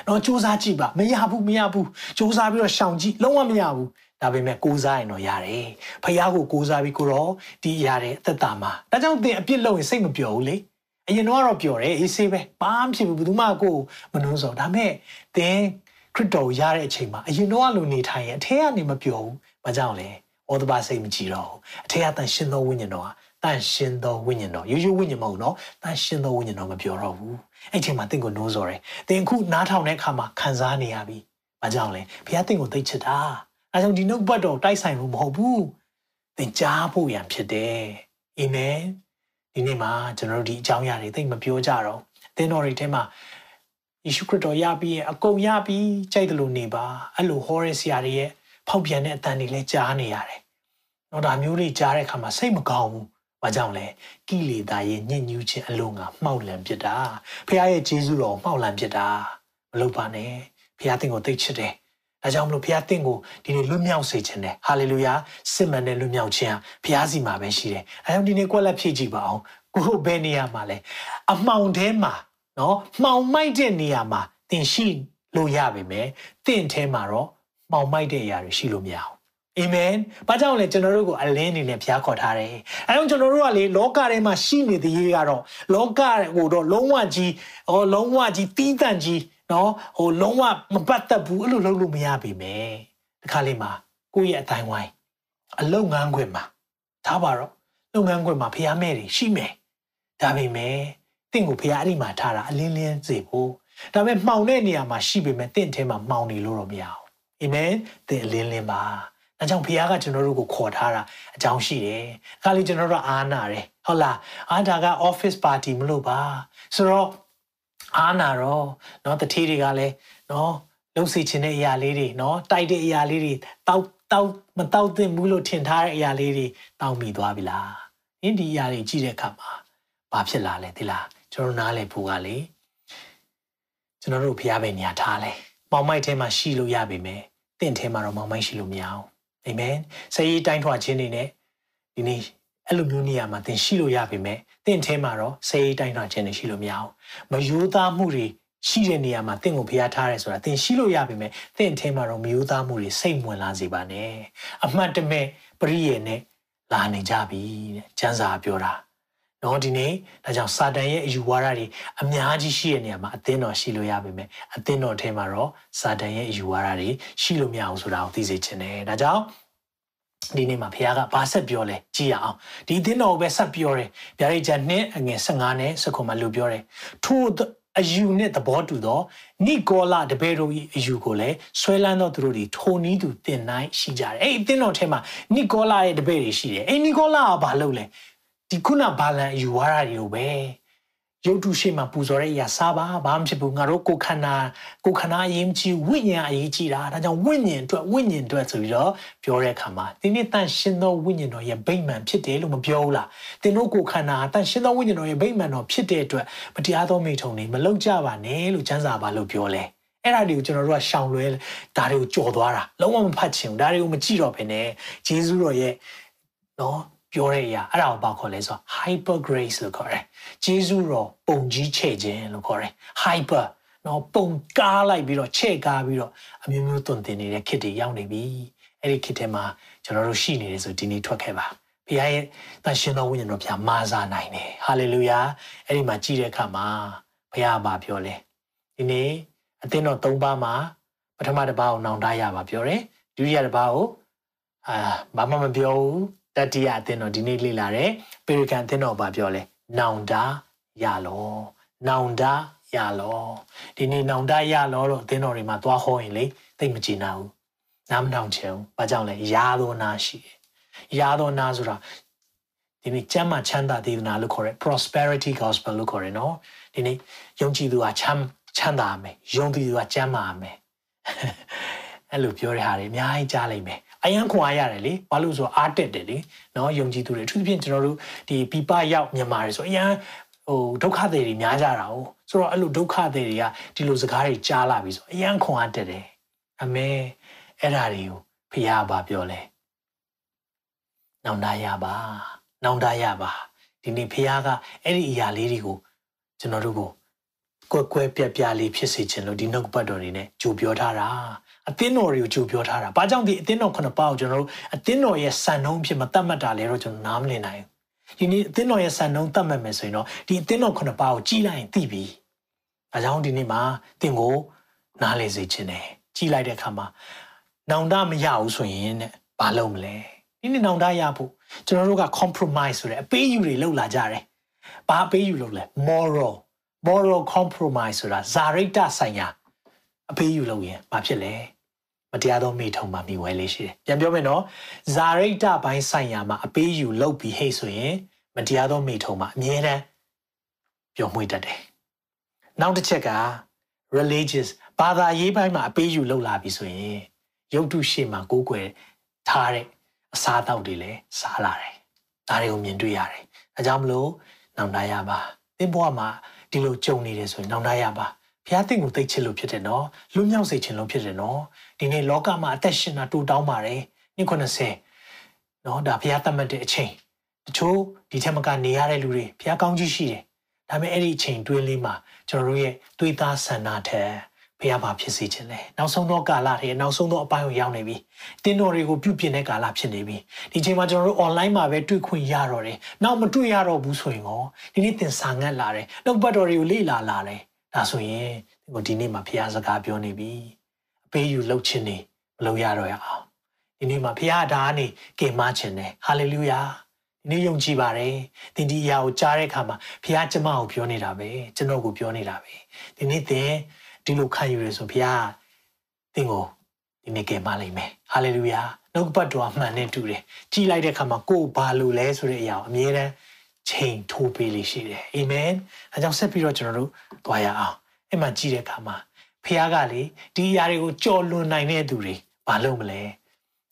တော့စူးစမ်းကြည့်ပါမရဘူးမရဘူးစူးစမ်းပြီးတော့ရှောင်ကြည့်လုံးဝမရဘူး ဒါပေမဲ့ကိုးစားရင်တော့ရတယ်ဖခင်ကိုကိုးစားပြီးကိုတော့ဒီရတဲ့အသက်တာမှာဒါကြောင့်သင်အပြစ်လုပ်ရင်စိတ်မပျော်ဘူးလေအရင်တော့ပျော်တယ်အေးဆေးပဲဘာမှဖြစ်ဘူးဘယ်သူမှကိုမနှုံးစောဒါပေမဲ့သင်ခရစ်တော်ရတဲ့အချိန်မှာအရင်တော့လိုနေထိုင်ရင်အထက်ကနေမပျော်ဘူးဘာကြောင့်လဲဩဒဘာစိတ်မကြည့်တော့ဘူးအထက်ကတန်ရှင်သောဝိညာဉ်တော်ဟာတန်ရှင်သောဝိညာဉ်တော်ရိုးရိုးဝိညာဉ်မဟုတ်နော်တန်ရှင်သောဝိညာဉ်တော်မပြောတော့ဘူးအဲ့ချိန်မှာတင့်ကိုနှိုးစော်တယ်တင်ခုနားထောင်တဲ့အခါမှာခံစားနေရပြီဘာကြောင့်လဲဘုရားတင့်ကိုသိချစ်တာ အဲကြောင့်ဒီနှုတ်ဘတ်တော်တိုက်ဆိုင်လို့မဟုတ်ဘူးသင်ကြားဖို့ရန်ဖြစ်တယ်အာမင်ဒီနေ့မှာကျွန်တော်တို့ဒီအကြောင်းအရာတွေသိမပြောကြတော့သင်တော်တွေထဲမှာယေရှုခရစ်တော်ရပြီးရင်အကုန်ရပြီးကြိုက်တယ်လို့နေပါအဲ့လိုဟောရဆရာတွေရဲ့ဖောက်ပြန်တဲ့အတန်တွေလည်းကြားနေရတယ်။တော့ဒါမျိုးတွေကြားတဲ့အခါမှာစိတ်မကောင်းဘူး။ဘာကြောင့်လဲ။ကိလေသာရဲ့ညှဉ်းညူးခြင်းအလုံးကမှောက်လန့်ဖြစ်တာ။ဖခင်ရဲ့ဂျေဇုတော်မှောက်လန့်ဖြစ်တာ။မလုပ်ပါနဲ့။ဖခင်သင်ကိုသိချစ်တယ်။ ဒါကြောင့်မလို့ဖခင်သင်ကိုဒီနေ့လွတ်မြောက်စေခြင်းတယ်။ဟာလေလုယာ။စစ်မှန်တဲ့လွတ်မြောက်ခြင်းဖခင်စီမှာပဲရှိတယ်။အဲကြောင့်ဒီနေ့ကွက်လက်ဖြည့်ကြည့်ပါအောင်။ကိုဘယ်နေရာမှာလဲ။အမှောင်ထဲမှာနော်မှောင်မိုက်တဲ့နေရာမှာသင်ရှိလို့ရပါမယ်။သင်ထဲမှာတော့မှောင်မိုက်တဲ့အရာတွေရှိလို့မရဘူးအာမင်။ဘာကြောင့်လဲကျွန်တော်တို့ကိုအလင်းအနေနဲ့ဘုရားခေါ်ထားတယ်။အဲကြောင့်ကျွန်တော်တို့ကလေလောကထဲမှာရှိနေသေးရေးကတော့လောကကိုတော့လုံးဝကြီးဟောလုံးဝကြီးတီးတန့်ကြီး နော်ဟိုလုံးဝမပတ်သက်ဘူးအဲ့လိုလုပ်လို့မရပါမယ်။ဒီခါလေးမှာကိုယ့်ရဲ့အတိုင်းဝိုင်းအလုံငန်းခွင်မှာထားပါတော့လုပ်ငန်းခွင်မှာဖះမဲ့တွေရှိမယ်။ဒါပေမဲ့တင့်ကိုဖះအဲ့ဒီမှာထားတာအလင်းလင်းစေဖို့ဒါပေမဲ့မှောင်တဲ့နေရာမှာရှိပေမဲ့တင့်ထဲမှာမှောင်နေလို့တော့မရဘူး။အာမင်။တင့်အလင်းလင်းပါ။။ဒါကြောင့်ဖခင်ကကျွန်တော်တို့ကိုခေါ်ထားတာအကြောင်းရှိတယ်။ခါလေးကျွန်တော်တို့အားနာတယ်။ဟုတ်လား။အားဒါက office party မလို့ပါ။ဆိုတော့ အားနာတော့เนาะတတိတွေကလည်းเนาะလှုပ်စီခြင်းတဲ့အရာလေးတွေเนาะတိုက်တဲ့အရာလေးတွေတောက်တောက်မတောက်သင့်ဘူးလို့ထင်ထားတဲ့အရာလေးတွေတောင်းမိသွားပြီလား။အင်းဒီအရာတွေကြည့်တဲ့အခါမှာဘာဖြစ်လာလဲဒီလားကျွန်တော်နားလည်ဖို့ကလေကျွန်တော်တို့ဖျားပဲညာထားလဲ။ပေါင်မိုက်ထဲမှာရှိလို့ရပါမယ်။တင့်ထဲမှာတော့မောင်မိုက်ရှိလို့မရအောင်အာမင်ဆယ်ရေးတိုင်းထွာခြင်းတွေနဲ့ဒီနေ့ အဲ့လိုမျိုးနေရာမှာသင်ရှိလို့ရပါမယ်သင်ထဲမှာတော့ဆယ်ရေးတိုင်းထွာခြင်းတွေရှိလို့မရအောင်မယိုးသားမှုတွေရှိတဲ့နေရာမှာသင်ကိုဖျားထားရဲဆိုတာသင်ရှိလို့ရပါမယ်သင်ထဲမှာတော့မယိုးသားမှုတွေစိတ်ဝင်လာစေပါနဲ့အမှတ်တမဲ့ပရိယေနဲ့လာနေကြပြီတဲ့ကျမ်းစာပြောတာနော်ဒီနေ့ဒါကြောင့်စာတန်ရဲ့အယူဝါဒတွေအများကြီးရှိတဲ့နေရာမှာအသင်းတော်ရှိလို့ရပါမယ်အသင်းတော်ထဲမှာတော့စာတန်ရဲ့အယူဝါဒတွေရှိလို့မရအောင်ဆိုတာကိုသိစေချင်တယ်ဒါကြောင့် ဒီနေ့မှာဘုရားကဘာဆက်ပြောလဲကြည့်ရအောင်ဒီအသင်းတော်ပဲဆက်ပြောတယ်ဗျာဒိတ်ချန်နှစ်အငယ်15နဲ့စခုမှာလို့ပြောတယ်ထို့အယူနဲ့သဘောတူသောနိကောလာတပည့်တို့၏အယူကိုလည်းဆွဲလန်းသောသူတို့ဒီထိုနည်းသူတင်နိုင်ရှိကြတယ်အဲ့ဒီအသင်းတော်ထဲမှာနိကောလာရဲ့တပည့်တွေရှိတယ်အဲ့နိကောလာကဘာလုပ်လဲဒီခုနဘာလန်ယူဝါဒတွေကိုပဲ ရုပ်တုရှိမှပူဇော်တဲ့အရာစားပါဘာမှဖြစ်ဘူးငါတို့ကိုခန္ဓာကိုခန္ဓာအရေးကြီးဝိညာဉ်အရေးကြီးတာဒါကြောင့်ဝိညာဉ်အတွက်ဝိညာဉ်အတွက်ဆိုပြီးတော့ပြောတဲ့အခါမှာဒီနေ့တန်ရှင်သောဝိညာဉ်တော်ရဲ့ဗိမ္မာန်ဖြစ်တယ်လို့မပြောဘူးလားသင်တို့ကိုခန္ဓာတန်ရှင်သောဝိညာဉ်တော်ရဲ့ဗိမ္မာန်တော်ဖြစ်တဲ့အတွက်မတရားသောမိထုံတွေမလောက်ကြပါနဲ့လို့ကျမ်းစာပါလို့ပြောလဲအဲ့ဒါတွေကိုကျွန်တော်တို့ကရှောင်လွဲဒါတွေကိုကြော်သွားတာလုံးဝမဖတ်ချင်ဘူးဒါတွေကိုမကြည့်တော့ဘဲနဲ့ဂျေဇုတော်ရဲ့နော် ပြောတဲ့အရာအဲ့ဒါကိုဘာခေါ်လဲဆိုတော့ hyper grace လို့ခေါ်တယ်။ဂျေဇုတော်ပုံကြီးချဲ့ခြင်းလို့ခေါ်တယ်။ hyper နော်ပုံကားလိုက်ပြီးတော့ချဲ့ကားပြီးတော့အမျိုးမျိုးတွင်တင်နေတဲ့ခစ်တွေရောက်နေပြီ။အဲ့ဒီခစ်ထဲမှာကျွန်တော်တို့ရှိနေတယ်ဆိုဒီနေ့ထွက်ခဲ့ပါ။ဘုရားရဲ့တန်ရှင်တော်ဝိညာဉ်တော်ပြမာစားနိုင်တယ်။ဟာလေလုယာ။အဲ့ဒီမှာကြည့်တဲ့အခါမှာဘုရားကပြောလဲ။ဒီနေ့အသင်းတော်၃ပါးမှာပထမတစ်ပါးကိုနောင်တရပါပြောတယ်။ဒုတိယတစ်ပါးကိုအာဘာမှမပြောဘူး တတိယအသင်းတော်ဒီနေ့လေ့လာတယ်ပေရကန်အသင်းတော်ဘာပြောလဲနောင်တရလောနောင်တရလောဒီနေ့နောင်တရလောတော့အသင်းတော်တွေမှာသွားဟောရင်လေသိမကြည်နာဘူးနားမနှောင်ချင်ဘူးဘာကြောင့်လဲရာသောနာရှိတယ်ရသောနာဆိုတာဒီနေ့ကျမ်းမာချမ်းသာဒေသနာလို့ခေါ်တယ် prosperity gospel လို့ခေါ်တယ်နော်ဒီနေ့ယုံကြည်သူကချမ်းချမ်းသာရမယ်ယုံကြည်သူကကျမ်းမာရမယ်အဲ့လိုပြောတဲ့ဟာတွေအများကြီးကြားလိုက်မယ် အယံခွန်အားရတယ်လေဘာလို့ဆိုတော့အားတက်တယ်လေနော်ယုံကြည်သူတွေအထူးသဖြင့်ကျွန်တော်တို့ဒီပြပရောက်မြန်မာတွေဆိုအယံဟိုဒုက္ခတွေတွေများကြတာ哦ဆိုတော့အဲ့လိုဒုက္ခတွေတွေကဒီလိုစကားတွေကြားလာပြီဆိုအယံခွန်အားတက်တယ်အမေအဲ့ဓာတွေကိုဖះပါပြောလဲနောင်တရပါနောင်တရပါဒီနေ့ဖះကအဲ့ဒီအရာလေးတွေကိုကျွန်တော်တို့ကိုကွက်ကွက်ပြက်ပြလေးဖြစ်စေခြင်းလို့ဒီနှုတ်ပတ်တော်တွေနဲ့ကြိုပြောထားတာ အသင်းတော်တွေကိုကြိုပြောထားတာဘာကြောင့်ဒီအသင်းတော်ခုနှစ်ပါးကိုကျွန်တော်တို့အသင်းတော်ရဲ့စံနှုန်းဖြစ်မတတ်မှတ်တာလဲတော့ကျွန်တော်နားမလည်နိုင်ဘူးဒီနေ့အသင်းတော်ရဲ့စံနှုန်းတတ်မှတ်မယ်ဆိုရင်တော့ဒီအသင်းတော်ခုနှစ်ပါးကိုကြီးလိုက်ရင်သိပြီဒါကြောင့်ဒီနေ့မှာသင်ကိုနားလည်စေခြင်းတယ်ကြီးလိုက်တဲ့အခါမှာနောင်တမရဘူးဆိုရင်တဲ့ဘာလုပ်မလဲဒီနေ့နောင်တရဖို့ကျွန်တော်တို့က compromise ဆိုတဲ့အပေးယူတွေလုပ်လာကြတယ်ဘာအပေးယူလုပ်လဲ moral moral compromise ဆိုတာဇာရိတဆိုင်ရာအပေးယူလုပ်ရင်ဘာဖြစ်လဲ မတရားသောမိထုံမှာမိဝဲလေးရှိတယ်ပြန်ပြောမယ်နော်ဇာရိတပိုင်းဆိုင်ရာမှာအပေးယူလုပ်ပြီးဟိတ်ဆိုရင်မတရားသောမိထုံမှာအမြဲတမ်းပျော်မွေ့တတ်တယ်နောက်တစ်ချက်က religious ဘာသာရေးပိုင်းမှာအပေးယူလုပ်လာပြီဆိုရင်ရုပ်တုရှိမှကိုးကွယ်ထားတဲ့အစားအသောက်တွေလည်းစားလာတယ်ဒါတွေကိုမြင်တွေ့ရတယ်အဲကြောင့်မလို့နောင်တရပါသင်ဘဝမှာဒီလိုကြုံနေတယ်ဆိုရင်နောင်တရပါဘုရားသင်ကိုသိချစ်လို့ဖြစ်တယ်နော်လွတ်မြောက်စေခြင်းလို့ဖြစ်တယ်နော် ဒီနေ့လောကမှာအသက်ရှင်တာတူတောင်းပါတယ်နှစ်90နော်ဒါဘုရားသတ်မှတ်တဲ့အချိန်တချို့ဒီထက်မကနေရတဲ့လူတွေဘုရားကောင်းကြီးရှိတယ်ဒါပေမဲ့အဲ့ဒီအချိန်တွင်းလေးမှာကျွန်တော်တို့ရဲ့သွေးသားဆန္ဒထက်ဘုရားဘာဖြစ်စေခြင်းလဲနောက်ဆုံးသောကာလထဲနောက်ဆုံးသောအပိုင်းကိုရောက်နေပြီတင်းတော်တွေကိုပြုပြင်တဲ့ကာလဖြစ်နေပြီဒီချိန်မှာကျွန်တော်တို့ online မှာပဲတွေ့ခွင့်ရတော့တယ်နောက်မတွေ့ရတော့ဘူးဆိုရင်ရောဒီနေ့သင်စာငတ်လာတယ်နှုတ်ပတ်တော်တွေကိုလေ့လာလာတယ်ဒါဆိုရင်ဒီကိုဒီနေ့မှာဘုရားစကားပြောနေပြီ အပေးယူလှုပ်ခြင်းနေမလုပ်ရတော့ရအောင်ဒီနေ့မှာဘုရားဒါကနေကင်မခြင်းတယ်ဟာလေလုယာဒီနေ့ယုံကြည်ပါတယ်သင်ဒီအရာကိုကြားတဲ့အခါမှာဘုရားကျမကိုပြောနေတာပဲကျွန်တော်ကိုပြောနေတာပဲဒီနေ့သင်ဒီလိုခံယူရဆိုဘုရားသင်ကိုဒီနေ့ကယ်မလိုက်မယ်ဟာလေလုယာနှုတ်ပတ်တော်အမှန်နဲ့တူတယ်ကြည်လိုက်တဲ့အခါမှာကိုယ်ဘာလို့လဲဆိုတဲ့အရာကိုအမြဲတမ်းချိန်ထိုးပေးလိရှိတယ်အာမင်အဲကြောင့်ဆက်ပြီးတော့ကျွန်တော်တို့သွားရအောင်အဲ့မှာကြည်တဲ့အခါမှာ ဖခင်ကလေဒီအရာတွေကိုကြော်လွန်နိုင်တဲ့သူတွေဘာလုပ်မလဲ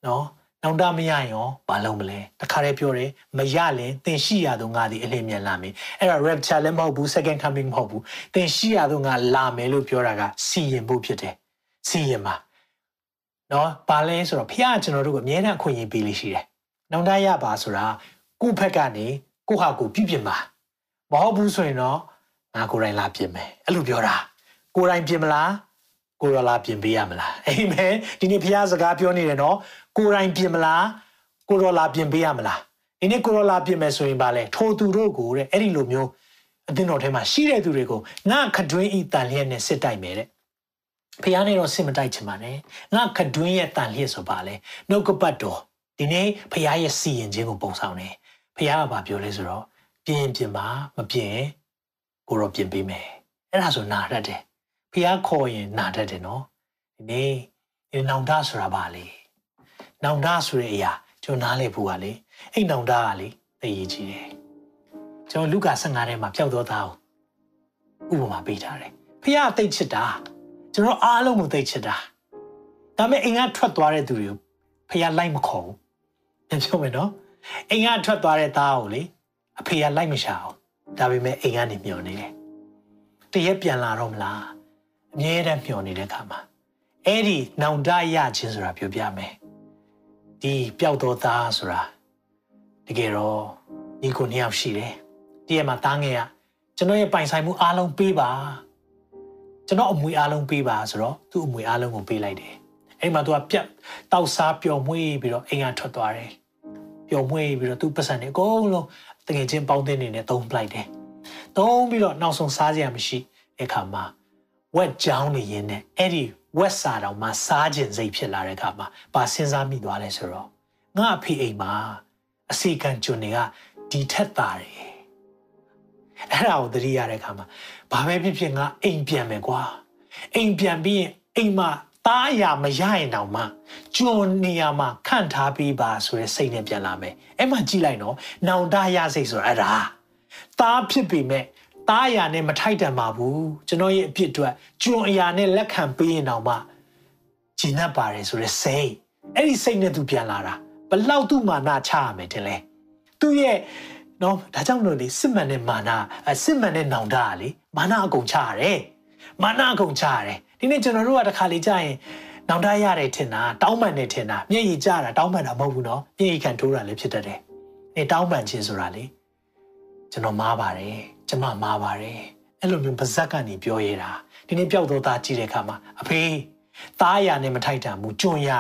နော်နောင်တမရရင်ရောဘာလုပ်မလဲတခါတည်းပြောတယ်မရရင်သင်ရှိရသောငါဒီအလင်းမြန်လာမယ်အဲ့ဒါ rapture လည်းမဟုတ်ဘူး second coming မဟုတ်ဘူးသင်ရှိရသောငါလာမယ်လို့ပြောတာကစီရင်ဖို့ဖြစ်တယ်စီရင်ပါနော်ဘာလဲဆိုတော့ဖခင်ကကျွန်တော်တို့ကိုအမြဲတမ်းအခွင့်အရေးပေးလို့ရှိတယ်နောင်တရပါဆိုတာကိုယ့်ဘက်ကနေကိုယ့်ဟာကိုယ်ပြုပြင်ပါမဟုတ်ဘူးဆိုရင်တော့ငါကိုယ်တိုင်လာပြင်မယ်အဲ့လိုပြောတာကိုယ်တိုင်ပြင်မလား ကိုရောလာပြင်ပေးရမလားအာမင်ဒီနေ့ဖခင်စကားပြောနေတယ်နော်ကိုယ်တိုင်ပြင်မလားကိုရောလာပြင်ပေးရမလားဒီနေ့ကိုရောလာပြင်မယ်ဆိုရင်ပါလေထိုသူတို့ကိုတဲ့အဲ့ဒီလိုမျိုးအသင်းတော်ထဲမှာရှိတဲ့သူတွေကိုငါခတွင်းဤတန်လျက်နဲ့စစ်တိုက်မယ်တဲ့ဖះနဲ့တော့စစ်မတိုက်ချင်ပါနဲ့ငါခတွင်းရဲ့တန်လျက်ဆိုပါလေနှုတ်ကပတ်တော်ဒီနေ့ဖះရဲ့စီရင်ခြင်းကိုပုံဆောင်တယ်ဖះကဘာပြောလဲဆိုတော့ပြင်ပြင်ပါမပြင်ကိုတော့ပြင်ပေးမယ်အဲ့ဒါဆိုနာတတ်တယ် ဖះခေါ်ရင်နာတတ်တယ်နော်ဒီနေ့ဒီနောင်တဆိုတာပါလေနောင်တဆိုတဲ့အရာကျွန်တော်နားလည်ဖို့ကလေအဲ့နောင်တကလေသိရကြီးတယ်ကျွန်တော်လူကာ15ထဲမှာပျောက်သောသားကိုဥပမာပေးထားတယ်ဖះသိချစ်တာကျွန်တော်အားလုံးကိုသိချစ်တာဒါပေမဲ့အိမ်ကထွက်သွားတဲ့သူတွေကိုဖះလိုက်မခေါ်ဘူးပြန်ပြောမယ်နော်အိမ်ကထွက်သွားတဲ့သားကိုလေအဖေကလိုက်မရှာအောင်ဒါပေမဲ့အိမ်ကနေမျောနေတယ်တရက်ပြန်လာတော့မလား အမြဲတမ်းမျောနေတဲ့ခါမှာအဲ့ဒီနောင်တရခြင်းဆိုတာပြောပြမယ်ဒီပျောက်တော်သားဆိုတာတကယ်တော့ညီကိုနှစ်ယောက်ရှိတယ်တရက်မှာသားငယ်ကကျွန်တော်ရဲ့ပိုင်ဆိုင်မှုအားလုံးပေးပါကျွန်တော်အမွေအားလုံးပေးပါဆိုတော့သူ့အမွေအားလုံးကိုပေးလိုက်တယ်အဲ့မှာသူကပြတ်တောက်စားပျော်မွေးပြီးတော့အိမ်ကထွက်သွားတယ်ပျော်မွေးပြီးတော့သူ့ပတ်စံတွေအကုန်လုံးတကယ်ချင်းပေါင်းတဲ့နေနဲ့သုံးပလိုက်တယ်သုံးပြီးတော့နောက်ဆုံးစားစရာမရှိတဲ့အခါမှာ ဝက်ကြောင်းနေရင်နဲ့အဲ့ဒီဝက်စာတောင်မှစားခြင်းစိတ်ဖြစ်လာတဲ့အခါမှာပါစဉ်းစားမိသွားလဲဆိုတော့ငါအဖေအိမ်မှာအစီကံကျွန်းတွေကဒီထက်တာတယ်အဲ့ဒါကိုသတိရတဲ့အခါမှာဘာပဲဖြစ်ဖြစ်ငါအိမ်ပြန်မယ်ကွာအိမ်ပြန်ပြီးရင်အိမ်မှာတားအရာမရရင်တောင်မှကျွန်နေရာမှာခန့်ထားပြီးပါဆိုတဲ့စိတ်နဲ့ပြန်လာမယ်အဲ့မှကြည့်လိုက်နော်နောင်တရစိတ်ဆိုတာအဲ့ဒါတားဖြစ်ပေမဲ့ တားအရာနဲ့မထိုက်တန်ပါဘူးကျွန်တော်ရဲ့အပြစ်အတွက်ကျွန်အရာနဲ့လက်ခံပေးရင်တောင်မှဂျင်းတ်ပါတယ်ဆိုတဲ့စိတ်အဲ့ဒီစိတ်နဲ့သူပြန်လာတာဘလောက်သူ့မာနချရမယ်တင်လဲသူ့ရဲ့နော်ဒါကြောင့်လို့လေစစ်မှန်တဲ့မာနစစ်မှန်တဲ့နောင်တကလေမာနအကုန်ချရတယ်မာနအကုန်ချရတယ်ဒီနေ့ကျွန်တော်တို့ကတစ်ခါလေကြာရင်နောင်တရတယ်ထင်တာတောင်းပန်နေထင်တာမျက်ရည်ကျတာတောင်းပန်တာမဟုတ်ဘူးနော်မျက်ရည်ခံထိုးတာလည်းဖြစ်တတ်တယ်နေတောင်းပန်ခြင်းဆိုတာလေကျွန်တော်မားပါတယ် ကျမမားပါတယ်အဲ့လိုမျိုးပါဇက်ကနေပြောရတာဒီနေ့ပျောက်တော့သားကြည့်တဲ့အခါမှာအဖေသားရနဲ့မထိုက်တန်ဘူးကြွန်ရ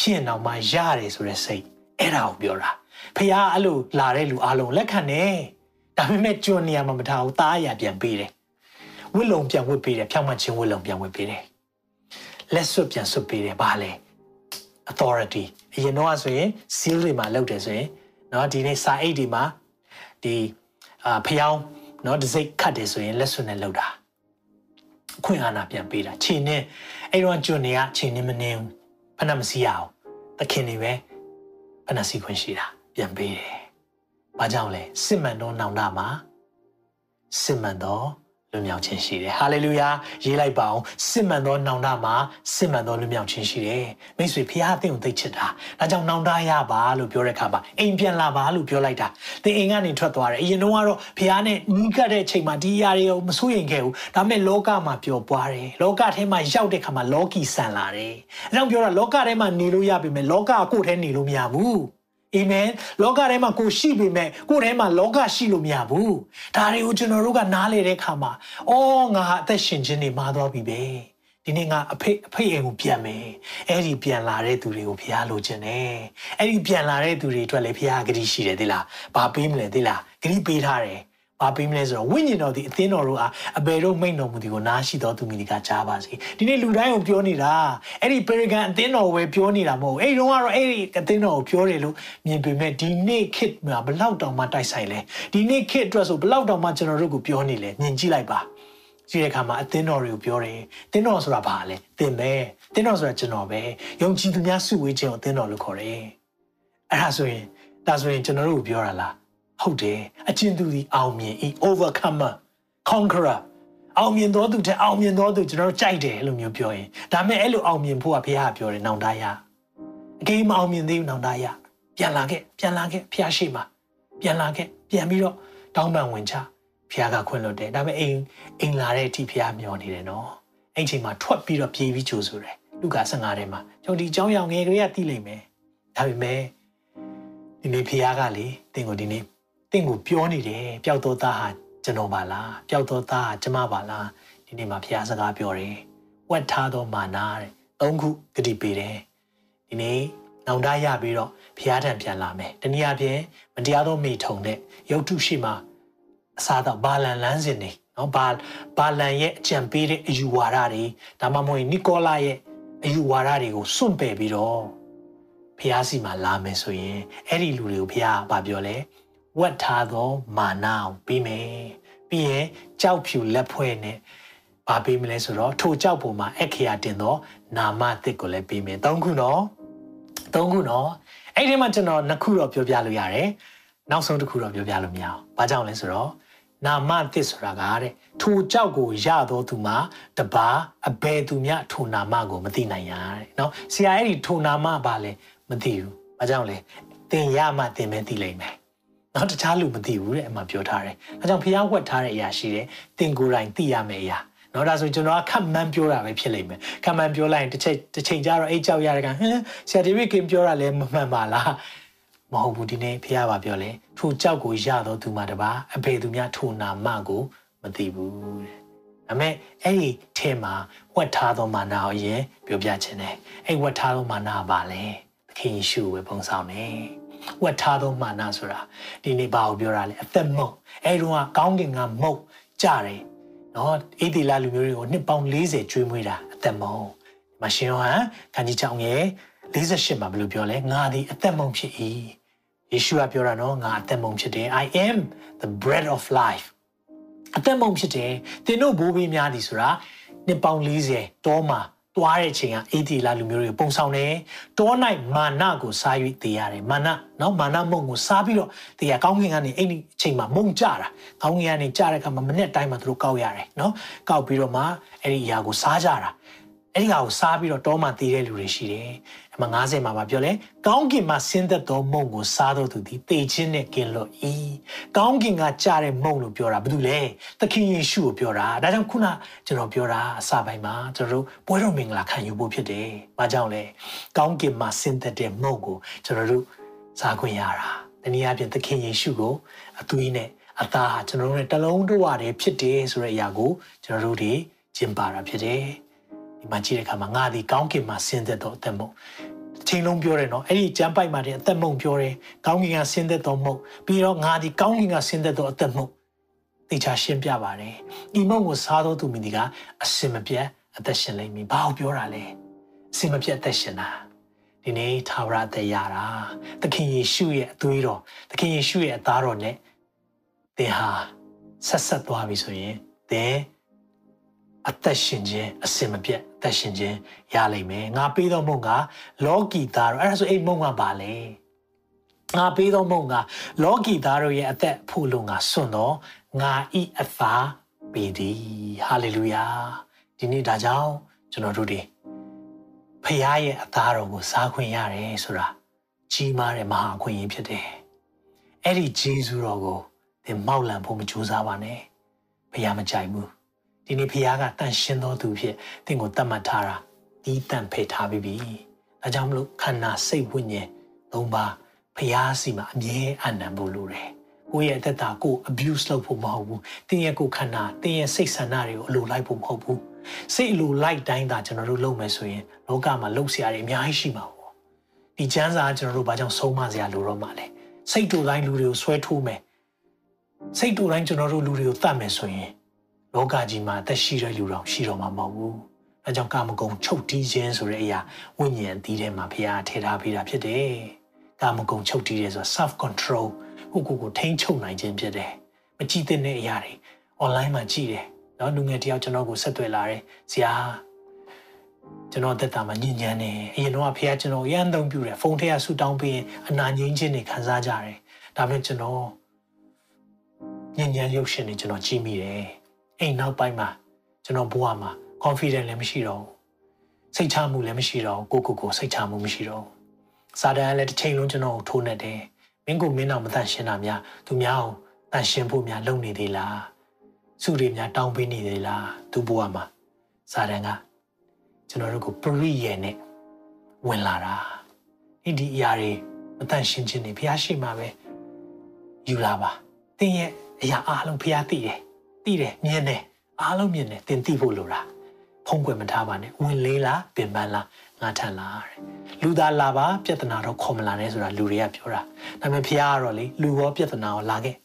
ဖြစ်အောင်မှရတယ်ဆိုတဲ့စိတ်အဲ့ဒါကိုပြောတာဖះအဲ့လိုလာတဲ့လူအလုံးလက်ခံနေဒါပေမဲ့ကြွန်နေရမှာမထားဘူးသားရပြန်ပေးတယ်ဝစ်လုံပြန်ဝစ်ပေးတယ်ဖြောင်းမှချင်းဝစ်လုံပြန်ဝစ်ပေးတယ်လက်စွပ်ပြန်စွပ်ပေးတယ်ဘာလဲ authority အရင်တော့ဆိုရင် seal တွေမှာလောက်တယ်ဆိုရင်เนาะဒီနေ့စာအိတ်တွေမှာဒီအာဖျောင်း နော်တစိတ်ခတ်တယ်ဆိုရင်လက်စွပ်နဲ့လှုပ်တာအခွင့်အာဏာပြန်ပေးတာခြေနဲ့အဲ့တော့ကျွန်နေကခြေနဲ့မနေဘူးဖဏမစီရအောင်သခင်နေပဲဖဏစီခွင့်ရှိတာပြန်ပေးတယ်။ဘာကြောင့်လဲစစ်မှန်သောနောင်တမှာစစ်မှန်သော လွမြောက်ခြင်းရှိတယ်။ဟာလေလုယာရေးလိုက်ပါအောင်စစ်မှန်သောနောင်တမှာစစ်မှန်သောလွမြောက်ခြင်းရှိတယ်။မိတ်ဆွေဖခင်အသင်ကိုသိချစ်တာ။ဒါကြောင့်နောင်တရပါလို့ပြောတဲ့အခါမှာအိမ်ပြန်လာပါလို့ပြောလိုက်တာ။သင်အိမ်ကနေထွက်သွားတယ်။အရင်တော့ကတော့ဖခင်နဲ့နီးကပ်တဲ့အချိန်မှာဒီအရာတွေကိုမစိုးရင်ခဲ့ဘူး။ဒါပေမဲ့လောကမှာပျော်ပွားတယ်။လောကထဲမှာရောက်တဲ့အခါမှာလောကီဆန်လာတယ်။အဲကြောင့်ပြောတာလောကထဲမှာနေလို့ရပြီမဲ့လောကကိုယ်ထဲနေလို့မရဘူး။ အာမင်လောကထဲမှာကိုရှိပေမဲ့ကိုယ်ထဲမှာလောကရှိလို့မရဘူးဒါတွေကိုကျွန်တော်တို့ကနားလေတဲ့အခါမှာအော်ငါအသက်ရှင်ခြင်းနေမှာသွားပြီပဲဒီနေ့ငါအဖေအဖေအိမ်ကိုပြန်မယ်အဲ့ဒီပြန်လာတဲ့သူတွေကိုဖျားလိုချင်တယ်အဲ့ဒီပြန်လာတဲ့သူတွေအတွက်လည်းဖျားဂတိရှိတယ်သိလားဘာပေးမလဲသိလားဂတိပေးထားတယ် ဘာပေးမလဲဆိုတော့ဝိညာဉ်တော်ဒီအသင်းတော်တို့အားအဘယ်တော့မိန့်တော်မူသည်ကိုနားရှိတော်သူမိဒီကကြားပါစေဒီနေ့လူတိုင်းကိုပြောနေတာအဲ့ဒီပေရဂန်အသင်းတော်ပဲပြောနေတာမဟုတ်အဲ့ဒီတော့ကတော့အဲ့ဒီအသင်းတော်ကိုပြောတယ်လို့မြင်ပေမဲ့ဒီနေ့ခေတ်မှာဘလောက်တောင်မှတိုက်ဆိုင်လဲဒီနေ့ခေတ်အတွက်ဆိုဘလောက်တောင်မှကျွန်တော်တို့ကိုပြောနေလဲမြင်ကြည့်လိုက်ပါကြည့်တဲ့အခါမှာအသင်းတော်တွေကိုပြောတယ်။သင်းတော်ဆိုတာဘာလဲ။သင်ပဲ။သင်းတော်ဆိုတာကျွန်တော်ပဲ။ယုံကြည်သူများစုဝေးခြင်းကိုသင်းတော်လို့ခေါ်တယ်။အဲ့ဒါဆိုရင်ဒါဆိုရင်ကျွန်တော်တို့ကိုပြောတာလား ဟုတ်တယ်အကျဉ်သူဒီအောင်မြင် e overcomer conqueror အောင်မြင်တော်သူတဲ့အောင်မြင်တော်သူကျွန်တော်တို့ကြိုက်တယ်လို့မျိုးပြောရင်ဒါမဲ့အဲ့လိုအောင်မြင်ဖို့ကဘုရားပြောတယ်နောင်တရအကိမအောင်မြင်သေးဘူးနောင်တရပြန်လာခဲ့ပြန်လာခဲ့ဘုရားရှိမှပြန်လာခဲ့ပြန်ပြီးတော့တောင်းပန်ဝင်ချဘုရားကခွင့်လွှတ်တယ်ဒါပေမဲ့အိမ်အိမ်လာတဲ့အထိဘုရားမျှော်နေတယ်နော်အဲ့ချိန်မှာထွက်ပြီးတော့ပြေးပြီးကြိုဆိုတယ်လူကာ15ထဲမှာကျွန်တော်ဒီအကြောင်းရောင်ငယ်ကလေးကသိလိမ့်မယ်ဒါပေမဲ့ဒီနေ့ဘုရားကလေသင်ကိုဒီနေ့ တင့်ကိုပြောနေတယ်ပျောက်သောသားဟာကျွန်တော်ပါလားပျောက်သောသားဟာကျမပါလားဒီနေ့မှာဘုရားစကားပြောတယ်ဝတ်ထားသောမာနာတဲ့သုံးခုဂတိပေးတယ်ဒီနေ့နောင်တရပြီးတော့ဘုရားထံပြန်လာမယ်တနည်းအားဖြင့်မတရားသောမိထုံတဲ့ရုပ်ထုရှိမှာအစားတော့ဘာလန်လန်းစင်နေနော်ဘာဘာလန်ရဲ့အကြံပေးတဲ့အယူဝါဒတွေဒါမှမဟုတ်နီကိုလာရဲ့အယူဝါဒတွေကိုစွန့်ပယ်ပြီးတော့ဖះစီမှာလာမယ်ဆိုရင်အဲ့ဒီလူတွေကိုဖះကပြောလဲ ဝတ်ထားသောမာနအောင်ပြီးမယ်ပြီးရင်ကြောက်ဖြူလက်ဖွဲ့နဲ့ဘာပေးမလဲဆိုတော့ထိုကြောက်ပုံမှာအခရာတင်သောနာမသစ်ကိုလည်းပေးမယ်သုံးခုနော်သုံးခုနော်အဲ့ဒီမှာကျွန်တော်နှစ်ခုတော့ပြောပြလို့ရတယ်နောက်ဆုံးတစ်ခုတော့ပြောပြလို့မရအောင်ဘာကြောင့်လဲဆိုတော့နာမသစ်ဆိုတာကတဲ့ထိုကြောက်ကိုရသောသူမှာတပါအဘယ်သူမြထိုနာမကိုမသိနိုင်ရတဲ့เนาะဆရာအဲ့ဒီထိုနာမဘာလဲမသိဘူးဘာကြောင့်လဲသင်ရမှသင်ပဲသိလိမ့်မယ် နောက်တခြားလူမသိဘူးတဲ့အမှပြောထားတယ်။အဲကြောင့်ဖျားဝက်ထားတဲ့အရာရှိတယ်။တင်ကိုယ်တိုင်သိရမယ့်အရာ။နော်ဒါဆိုကျွန်တော်ကခက်မှန်းပြောတာပဲဖြစ်လိမ့်မယ်။ခက်မှန်းပြောလိုက်ရင်တစ်ချိန်တစ်ချိန်ကျတော့အိတ်ကြောက်ရတဲ့ကဟမ်ဆရာဒေးဗစ်ကင်ပြောတာလည်းမမှန်ပါလား။မဟုတ်ဘူးဒီနေ့ဖျားပါပြောလဲ။ထိုကြောက်ကိုရတော့သူမှတပါအဖေသူများထိုနာမကိုမသိဘူးတဲ့။ဒါမဲ့အဲ့ဒီထဲမှာဝတ်ထားသောမာနကိုရင်ပြောပြခြင်းတယ်။အဲ့ဝတ်ထားသောမာနကပါလေ။သခင်ယေရှုကိုပုံဆောင်တယ်။ ဝတ်ထားသောမာနဆိုတာဒီနေ့ဘာကိုပြောတာလဲအသက်မုတ်အဲတုန်းကကောင်းကင်ကမုတ်ကြတယ်နော်အေဒီလာလူမျိုးတွေကိုနှစ်ပေါင်း40ကျွေးမွေးတာအသက်မုတ်မရှင်ယောဟန်ခန်းကြီးချောင်းရဲ့48မှာဘယ်လိုပြောလဲငါသည်အသက်မုတ်ဖြစ်၏ယေရှုကပြောတာနော်ငါအသက်မုံဖြစ်တယ် I am the bread of life အသက်မုံဖြစ်တယ်သင်တို့ဘိုးဘေးများသည်ဆိုတာနှစ်ပေါင်း40တောမှာ သွားတဲ့အချိန်ကအေဒီလာလူမျိုးတွေပုံဆောင်တယ်တော၌မာနကိုစား၍တေးရတယ်မာနနော်မာနမုံကိုစားပြီးတော့တေးရကောင်းကင်ကနေအဲ့ဒီအချိန်မှာမုံကြတာကောင်းကင်ကနေကြတဲ့အခါမှာမနေ့တိုင်းမှာသူတို့ကောက်ရတယ်နော်ကောက်ပြီးတော့မှအဲ့ဒီအရာကိုစားကြတာအဲ့ဒီဟာကိုစားပြီးတော့တောမှာတေးတဲ့လူတွေရှိတယ် အမှ90မှာပြောလဲကောင်းကင်မှာဆင်းသက်သောမုံကိုစားတော့သူဒီတေခြင်းနဲ့กินလို့ဤကောင်းကင်ကကြားတဲ့မုံလို့ပြောတာဘာလို့လဲသခင်ယေရှုကိုပြောတာဒါကြောင့်ခုနကျွန်တော်ပြောတာအစပိုင်းမှာကျွန်တော်တို့ပွဲတော်မင်္ဂလာခံယူဖို့ဖြစ်တယ်။ဘာကြောင့်လဲကောင်းကင်မှာဆင်းသက်တဲ့မုံကိုကျွန်တော်တို့စားခွင့်ရတာတနည်းအားဖြင့်သခင်ယေရှုကိုအသွေးနဲ့အသားဟာကျွန်တော်တို့နဲ့တလုံးတဝတည်းဖြစ်တယ်ဆိုတဲ့အရာကိုကျွန်တော်တို့ဒီကျင့်ပါတာဖြစ်တယ်။ ဒီမှာကြည့်တဲ့အခါမှာငါဒီကောင်းကင်မှာဆင်းသက်တော့အသက်မုံချိန်လုံးပြောတယ်နော်အဲ့ဒီကျမ်းပိုက်မှာတဲ့အသက်မုံပြောတယ်ကောင်းကင်ကဆင်းသက်တော်မုံပြီးတော့ငါဒီကောင်းကင်ကဆင်းသက်တော်အသက်မုံတေချာရှင်းပြပါတယ်ဒီမုံကိုစားတော်သူမိဒီကအစင်မပြတ်အသက်ရှင်လိမ့်မည်ဘာကိုပြောတာလဲအစင်မပြတ်အသက်ရှင်တာဒီနေ့သာဝရအသက်ရတာသခင်ယေရှုရဲ့အသွေးတော်သခင်ယေရှုရဲ့အသားတော်နဲ့သင်ဟာဆက်ဆက်သွားပြီဆိုရင်သင်အသက်ရှင်ခြင်းအစင်မပြတ်အ သက်ရှင်ခြင်းရလိမ့်မယ်ငါပေးသောမုံကလောကီသားတော့အဲ့ဒါဆိုအဲ့မုံကပါလေငါပေးသောမုံကလောကီသားတို့ရဲ့အသက်ဖို့လုံငါစွန့်တော့ငါဤအသာပေသည်ဟာလေလုယာဒီနေ့ဒါကြောင့်ကျွန်တော်တို့ဒီဖခင်ရဲ့အသားတော်ကိုစားခွင့်ရတယ်ဆိုတာကြီးမားတဲ့မဟာအခွင့်အရေးဖြစ်တယ်အဲ့ဒီဂျေဇုတော်ကိုသင်မောက်လံဖို့မကြိုးစားပါနဲ့ဖခင်မကြိုက်ဘူး ဒီနေ့ဖခင်ကတန်ရှင်းတော်သူဖြစ်သင်ကိုတတ်မှတ်ထားတာဒီတန်ဖေထားပြီးပြီဒါကြောင့်မလို့ခန္ဓာစိတ်ဝိညာဉ်သုံးပါးဖခင်စီမှာအမြဲအနံဖို့လိုတယ်ကိုယ့်ရဲ့အသက်တာကို abuse လုပ်ဖို့မဟုတ်ဘူးတင်းရဲ့ကိုယ်ခန္ဓာတင်းရဲ့စိတ်ဆန္ဒတွေကိုအလိုလိုက်ဖို့မဟုတ်ဘူးစိတ်အလိုလိုက်တိုင်းသာကျွန်တော်တို့လုပ်မယ်ဆိုရင်လောကမှာလှုပ်ရှားတွေအများကြီးရှိမှာပေါ့ဒီချမ်းသာကျွန်တော်တို့ဘာကြောင့်ဆုံးမစရာလိုတော့မှလဲစိတ်တူတိုင်းလူတွေကိုဆွဲထိုးမယ်စိတ်တူတိုင်းကျွန်တော်တို့လူတွေကိုတတ်မယ်ဆိုရင် လောကကြီးမှာသက်ရှိတဲ့လူတော်ရှိတော့မှာမဟုတ်ဘူးအဲကြောင့်ကာမဂုဏ်ချုပ်တီးခြင်းဆိုတဲ့အရာဝိညာဉ်အသီးထဲမှာဖခင်ထည့်ထားပေးတာဖြစ်တယ်ကာမဂုဏ်ချုပ်တီးတယ်ဆိုတာ self control ကိုကိုကိုထိန်းချုပ်နိုင်ခြင်းဖြစ်တယ်မကြည့်တဲ့အရာတွေ online မှာကြည့်တယ်နော်လူငယ်တယောက်ကျွန်တော်ကိုဆက်သွယ်လာတယ်ဆရာကျွန်တော်သက်တာမှာညဉ့်ညမ်းနေအရင်တော့ဖះကျွန်တော်ရမ်းသုံးပြတယ်ဖုန်းထဲကဆူတောင်းပြီးအနာငြိမ်းခြင်းတွေခံစားကြတယ်ဒါပေမဲ့ကျွန်တော်ညဉ့်ညမ်းရုပ်ရှင်တွေကျွန်တော်ကြည့်မိတယ် အိမ်နောက်ပိုင်းမှာကျွန်တော်ဘဝမှာ confidence လည်းမရှိတော့ဘူးစိတ်ချမှုလည်းမရှိတော့ကိုကိုကိုစိတ်ချမှုမရှိတော့စာတန်လည်းတစ်ချိန်လုံးကျွန်တော်ကိုထိုးနေတယ်မင်းကိုမင်းတော့မတန်ရှင်းတာများသူများအောင်တန်ရှင်းဖို့များလုပ်နေသေးလားစုတွေများတောင်းပေးနေသေးလားသူဘဝမှာစာတန်ကကျွန်တော်တို့ကိုပရိယေနဲ့ဝင်လာတာဒီဒီအရာတွေမတန်ရှင်းခြင်းတွေဘုရားရှိမှပဲယူလာပါသင်ရဲ့အရာအားလုံးဘုရားသိတယ် သိတယ်မြင်တယ်အားလုံးမြင်တယ်သင်သိဖို့လိုတာဖုံးကွယ်မထားပါနဲ့ဝင်လေးလားပင်ပန်းလားငါထန်လားတဲ့လူသားလာပါပြဿနာတော့ခေါ်မလာနဲ့ဆိုတာလူတွေကပြောတာဒါပေမဲ့ဘုရားကတော့လေလူရောပြဿနာကိုလာခဲ့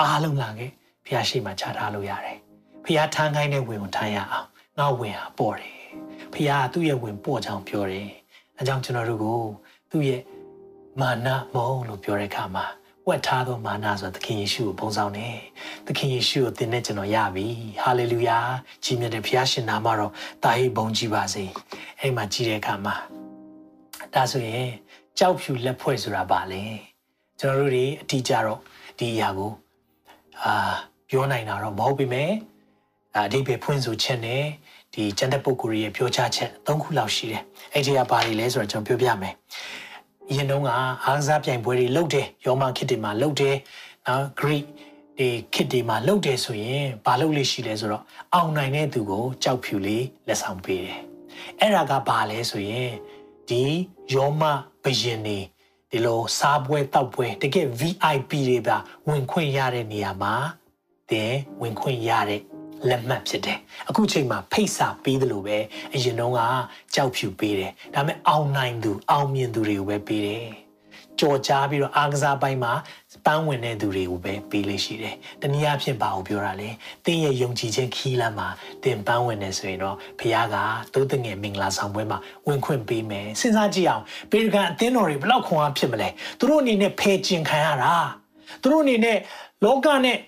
အားလုံးလာခဲ့ဘုရားရှိမှချထားလို့ရတယ်ဘုရားထမ်းခိုင်းတဲ့ဝင်ကိုထမ်းရအောင်ငါဝင်ဟာပေါ့တယ်ဖခင်ကသူ့ရဲ့ဝင်ပေါ့ကြောင်ပြောတယ်အဲကြောင့်ကျွန်တော်တို့ကိုသူ့ရဲ့မာနမုံလို့ပြောတဲ့အခါမှာ ဝတ်ထားသောမာနဆိုတာသခင်ယေရှုကိုပုံဆောင်တယ်သခင်ယေရှုကိုသင်နဲ့ကျွန်တော်ရပြီဟာလေလုယာကြီးမြတ်တဲ့ဘုရားရှင်နာမတော်တာဟိဘုံကြီးပါစေအဲ့မှာကြီးတဲ့အခါမှာဒါဆိုရင်ကြောက်ဖြူလက်ဖွဲ့ဆိုတာပါလေကျွန်တော်တို့တွေအတိအကျတော့ဒီအရာကိုအာပြောနိုင်တာတော့မဟုတ်ပေမဲ့အဓိပ္ပာယ်ဖွင့်ဆိုချက်နဲ့ဒီကျန်တဲ့ပုဂ္ဂိုလ်ရဲ့ပြောချချက်၃ခုလောက်ရှိတယ်အဲ့ဒီကဘာတွေလဲဆိုတော့ကျွန်တော်ပြောပြမယ် အရင်တုန်းကအားကစားပြိုင်ပွဲတွေလုပ်တယ်ရောမခေတ်တွေမှာလုပ်တယ်နော် Greek ဒီခေတ်တွေမှာလုပ်တယ်ဆိုရင်ဘာလုပ်လို့ရှိလဲဆိုတော့အောင်နိုင်တဲ့သူကိုကြောက်ဖြူလေးလက်ဆောင်ပေးတယ်အဲ့ဒါကဘာလဲဆိုရင်ဒီရောမဘရင်နေဒီလိုစားပွဲတောက်ပွဲတကယ် VIP တွေပါဝင်ခွင့်ရတဲ့နေရာမှာတင်ဝင်ခွင့်ရတဲ့ လက်မှတ်ဖြစ်တယ်အခုချိန်မှာဖိတ်စာပေးတယ်လို့ပဲအရင်တုန်းကကြောက်ဖြူပေးတယ်ဒါပေမဲ့အောင်နိုင်သူ အောင်မြင်သူတွေကိုပဲပေးတယ်ကြော်ကြားပြီးတော့အားကစားပိုင်းမှာပန်းဝင်တဲ့သူတွေကိုပဲပေးလို့ရှိတယ်။တနည်းအားဖြင့်ဘာကိုပြောတာလဲ။တင်းရဲ့ယုံကြည်ခြင်းခီးလမ်းမှာတင်ပန်းဝင်နေဆိုရင်တော့ဘုရားကတိုးတငယ်မင်္ဂလာဆောင်ပွဲမှာဝင်ခွင့်ပေးမယ်။စဉ်းစားကြည့်အောင်ပေရကန်အသင်းတော်တွေဘလောက်ခွန်အားဖြစ်မလဲ။သူတို့အနေနဲ့ဖယ်ကျင်ခံရတာ။သူတို့အနေနဲ့လောကနဲ့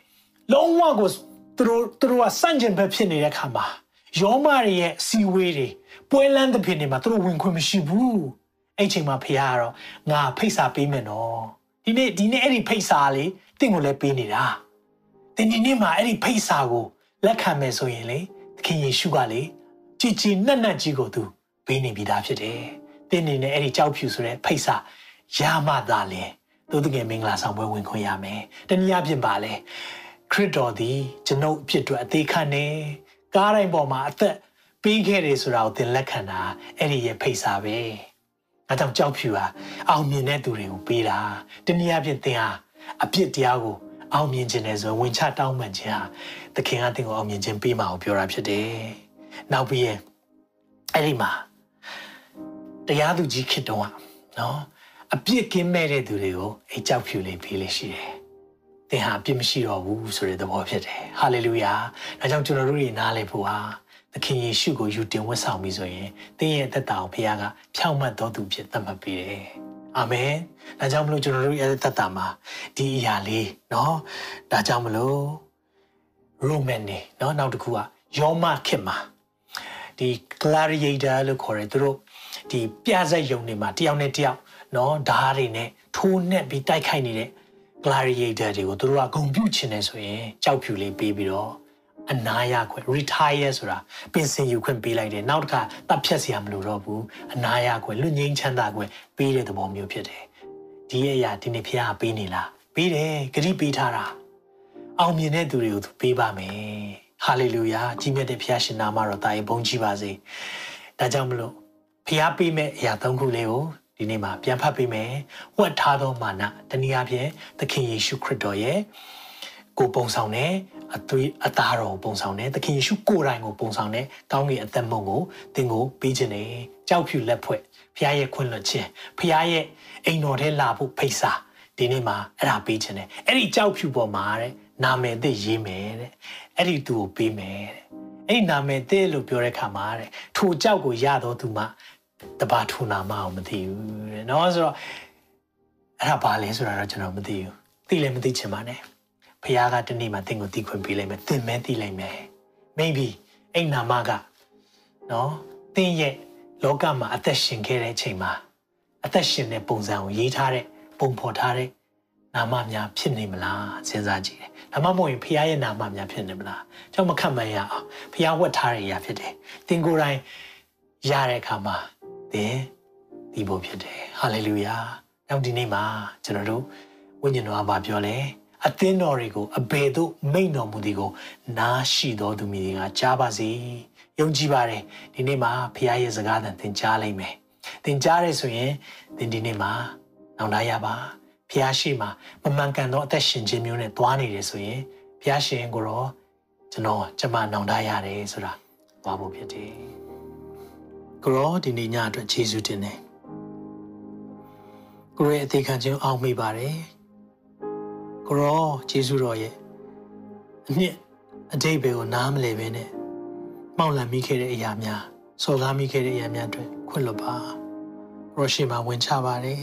လုံးဝကို သူတို့သူတို့ကစန့်ကျင်ဘက်ဖြစ်နေတဲ့ခါမှာယောမတွေရဲ့စီဝေးတွေပွဲလန်းသဖြင့်နေမှာသူတို့ဝင်ခွင့်မရှိဘူးအဲ့ချိန်မှာဖခင်ကတော့ငါဖိတ်စာပေးမယ်နော်ဒီနေ့ဒီနေ့အဲ့ဒီဖိတ်စာလေးတင့်ကိုလည်းပေးနေတာတင်ဒီနေ့မှာအဲ့ဒီဖိတ်စာကိုလက်ခံမယ်ဆိုရင်လေသခင်ယေရှုကလေကြည်ကြည်နက်နက်ကြီးကိုသူပေးနေပြီးသားဖြစ်တယ်တင်းနေနဲ့အဲ့ဒီကြောက်ဖြူဆိုတဲ့ဖိတ်စာရမှသာလေသူတကယ်မင်္ဂလာဆောင်ပွဲဝင်ခွင့်ရမယ်တနည်းအားဖြင့်ပါလေ ခရစ်တော်သည်ကျွန်ုပ်အဖြစ်အတွက်အသေးခံနေကားတိုင်းပေါ်မှာအသက်ပေးခဲ့တယ်ဆိုတာကိုသင်လက်ခံတာအဲ့ဒီရဲ့ဖိတ်စာပဲအဲကြောင့်ကြောက်ဖြူဟာအောင်မြင်တဲ့သူတွေကိုပေးတာတနည်းအားဖြင့်သင်ဟာအပြစ်တရားကိုအောင်မြင်ခြင်းနဲ့ဆိုဝင်ချတောင်းပန်ခြင်းဟာသခင်ကသင်ကိုအောင်မြင်ခြင်းပေးမှာကိုပြောတာဖြစ်တယ်နောက်ပြီးရင်အဲ့ဒီမှာတရားသူကြီးခေတ္တကနော်အပြစ်ကင်းမဲ့တဲ့သူတွေကိုအဲကြောက်ဖြူလေးပေးလေးရှိတယ်။ သင်ဟာအပြစ်မရှိတော့ဘူးဆိုတဲ့သဘောဖြစ်တယ်။ဟာလေလုယာ။ဒါကြောင့်ကျွန်တော်တို့တွေနားလည်ဖို့ဟာသခင်ယေရှုကိုယူတင်ဝတ်ဆောင်ပြီးဆိုရင်သင်ရဲ့သက်တာကိုဘုရားကဖြောင့်မတ်တော်သူဖြစ်သတ်မှတ်ပေးတယ်။အာမင်။ဒါကြောင့်မလို့ကျွန်တော်တို့ရဲ့သက်တာမှာဒီအရာလေးနော်ဒါကြောင့်မလို့ရိုမန်နေနော်နောက်တစ်ခုကယောမခေတ်မှာဒီ gladiator လို့ခေါ်တယ်သူတို့ဒီပြဇက်ယုံတွေမှာတယောက်နဲ့တယောက်နော်ဓားတွေနဲ့ထိုးနှက်ပြီးတိုက်ခိုက်နေတဲ့ gladiator တွေကိုသူတို့ကဂုံပြုတ်ချင်တယ်ဆိုရင်ကြောက်ဖြူလေးပေးပြီးတော့အနာရခွင့် retire ဆိုတာပင်စင်ယူခွင့်ပေးလိုက်တယ်နောက်တစ်ခါတပ်ဖြတ်စရာမလိုတော့ဘူးအနာရခွင့်လွတ်ငင်းချမ်းသာခွင့်ပေးတဲ့သဘောမျိုးဖြစ်တယ်ဒီရဲ့အရာဒီနေ့ဖခင်ပေးနေလားပေးတယ်ဂရိပေးထားတာအောင်မြင်တဲ့သူတွေကိုသူပေးပါမယ်ဟာလေလုယာကြီးမြတ်တဲ့ဖခင်ရှင်နာမတော်တာရင်ဘုန်းကြီးပါစေဒါကြောင့်မလို့ဖခင်ပေးမဲ့အရာသုံးခုလေးကို ဒီနေ့မှာပြန်ဖတ်ပေးမယ်။ဝတ်ထားသောမာနတနည်းအားဖြင့်သခင်ယေရှုခရစ်တော်ရဲ့ကိုပုံဆောင်တဲ့အသွေးအသားတော်ပုံဆောင်တဲ့သခင်ယေရှုကိုယ်တိုင်ကိုပုံဆောင်တဲ့ကောင်းကင်အသက်မုံကိုသင်ကိုပေးခြင်းနဲ့ကြောက်ဖြူလက်ဖွဲ့ဖခင်ရဲ့ခွင့်လွှတ်ခြင်းဖခင်ရဲ့အိမ်တော်ထဲလာဖို့ဖိတ်စာဒီနေ့မှာအဲ့ဒါပေးခြင်းနဲ့အဲ့ဒီကြောက်ဖြူပေါ်မှာတဲ့နာမည်သစ်ရေးမယ်တဲ့အဲ့ဒီသူကိုပေးမယ်တဲ့အဲ့ဒီနာမည်သစ်လို့ပြောတဲ့ခါမှာတဲ့ထိုကြောက်ကိုရတော့သူမှ တပါထူနာမအောင်မသိဘူးတဲ့နော်ဆိုတော့အဲ့ဒါဘာလဲဆိုတာတော့ကျွန်တော်မသိဘူးသိလည်းမသိချင်ပါနဲ့ဖခင်ကတနေ့မှသင်ကိုသိခွင့်ပေးလိုက်မယ်သင်မဲသိလိုက်မယ် maybe အဲ့နာမကနော်သင်ရဲ့လောကမှာအသက်ရှင်ခဲ့တဲ့အချိန်မှာအသက်ရှင်တဲ့ပုံစံကိုရေးထားတဲ့ပုံဖော်ထားတဲ့နာမများဖြစ်နေမလားစဉ်းစားကြည့်တယ်။ဒါမှမဟုတ်ရင်ဖခင်ရဲ့နာမများဖြစ်နေမလား။ကျွန်တော်မခန့်မှန်းရအောင်ဖခင်ဝတ်ထားတဲ့အရာဖြစ်တယ်။သင်ကိုယ်တိုင်ရတဲ့အခါမှာ သင်ဒီဖို့ဖြစ်တယ်ဟာလေလုယာနောက်ဒီနေ့မှာကျွန်တော်တို့ဝိညာဉ်တော်ကပြောလဲအသင်းတော်တွေကိုအဘယ်သို့မိန့်တော်မူသည်ကို နားရှိတော်သူမျိုးတွေကကြားပါစေယုံကြည်ပါတယ်ဒီနေ့မှာဖခင်ရဲ့စကားသံသင်ကြားလိမ့်မယ်သင်ကြားရဲဆိုရင်သင်ဒီနေ့မှာနောင်တရပါဖခင်ရှိမှာမမှန်ကန်သောအသက်ရှင်ခြင်းမျိုးနဲ့သွားနေတယ်ဆိုရင်ဖခင်ရှင်ကိုတော့ကျွန်တော်ကျမနောင်တရတယ်ဆိုတာသွားဖို့ဖြစ်တယ် ကိုရောဒီနေ့ညအတွက်ယေရှုတင်တယ်ကိုရဲ့အသေးခံခြင်းအောင်မိပါတယ်ကိုရောယေရှုတော်ရဲ့အနှစ်အတိတ်ဘယ်ကိုနားမလဲပဲနဲ့မောက်လံမိခဲ့တဲ့အရာများစော်ကားမိခဲ့တဲ့အရာများအတွက်ခွင့်လွတ်ပါကိုရောရှိမှဝင်ချပါတယ်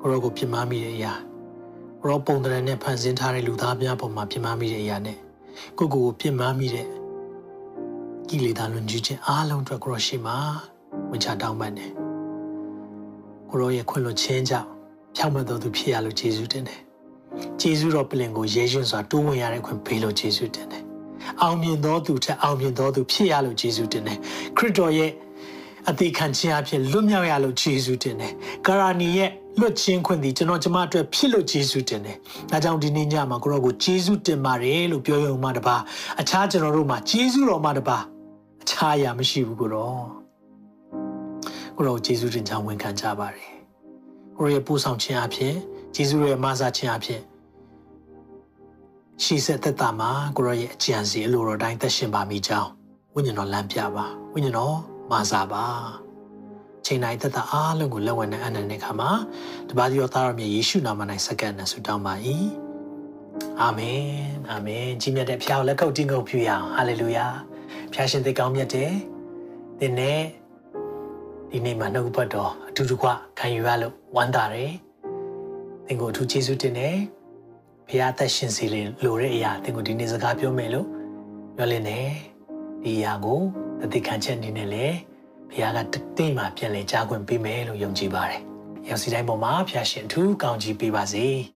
ကိုရောကိုပြစ်မှားမိတဲ့အရာကိုရောပုံတရံနဲ့ဖန်ဆင်းထားတဲ့လူသားများပေါ်မှာပြစ်မှားမိတဲ့အရာနဲ့ကိုကိုကိုပြစ်မှားမိတဲ့ ကိလေသာလွန်ကျူးခြင်းအားလုံးအတွက်ကိုရောရှိမှာဝင်ချတောင်းပန်တယ်ကိုရောရဲ့ခွင့်လွှတ်ခြင်းကြောင့်ဖြောင့်မတ်တော်သူဖြစ်ရလို့ယေရှုတင်တယ်ယေရှုတော်ပြင်ကိုရဲရွံ့စွာတိုးဝင်ရတဲ့ခွင့်ပေးလို့ယေရှုတင်တယ်အောင်မြင်တော်သူထက်အောင်မြင်တော်သူဖြစ်ရလို့ယေရှုတင်တယ်ခရစ်တော်ရဲ့အသေးခံခြင်းအဖြစ်လွတ်မြောက်ရလို့ယေရှုတင်တယ်ကာရာနီရဲ့လွတ်ချင်းခွင့်သည်ကျွန်တော်ကျမအတွက်ဖြစ်လို့ယေရှုတင်တယ်။ဒါကြောင့်ဒီနေ့ညမှာကိုရောကိုယေရှုတင်ပါတယ်လို့ပြောရုံမှတပါအခြားကျွန်တော်တို့မှာယေရှုတော်မှတပါအ ခြားအရာမရှိဘူးကိုတော့ကိုရောယေရှုတင်ကြောင်းဝန်ခံကြပါတယ်ကိုရောရဲ့ပို့ဆောင်ခြင်းအဖြစ်ယေရှုရဲ့မဆာခြင်းအဖြစ်ရှိဆက်သက်တာမှာကိုရောရဲ့အကြံစီအလိုတော်တိုင်းသက်ရှင်ပါမိကြောင်းဝိညာဉ်တော်လမ်းပြပါဝိညာဉ်တော်မဆာပါချိန်တိုင်းသက်တာအားလုံးကိုလက်ဝဲနဲ့အနန္တတဲ့ခါမှာတပါးဒီတော်သားတော်မြတ်ယေရှုနာမ၌စက္ကန့်နဲ့ဆုတောင်းပါ၏အာမင်အာမင်ကြီးမြတ်တဲ့ဖခင်လက်ကုပ်တင်းကုပ်ပြုရအောင်ဟာလေလုယာ ဖခင်ရှင်သိကောင်းမြတ်တယ်သင်နဲ့ဒီနေ့မှာနှုတ်ပတ်တော်အထူးတကွခံယူရလို့ဝမ်းသာတယ်သင်ကိုအထူးကျေးဇူးတင်တယ်ဖခင်သက်ရှင်စီလေလိုတဲ့အရာသင်ကိုဒီနေ့စကားပြောမယ်လို့မျှော်လင့်နေဒီအရာကိုတတိခံချက်အနေနဲ့လည်းဘုရားကတသိမှပြန်လည်ကြားခွင့်ပေးမယ်လို့ယုံကြည်ပါတယ်။ရောက်စီတိုင်းပေါ်မှာဖျာရှင်အထူးကောင်းချီးပေးပါစေ။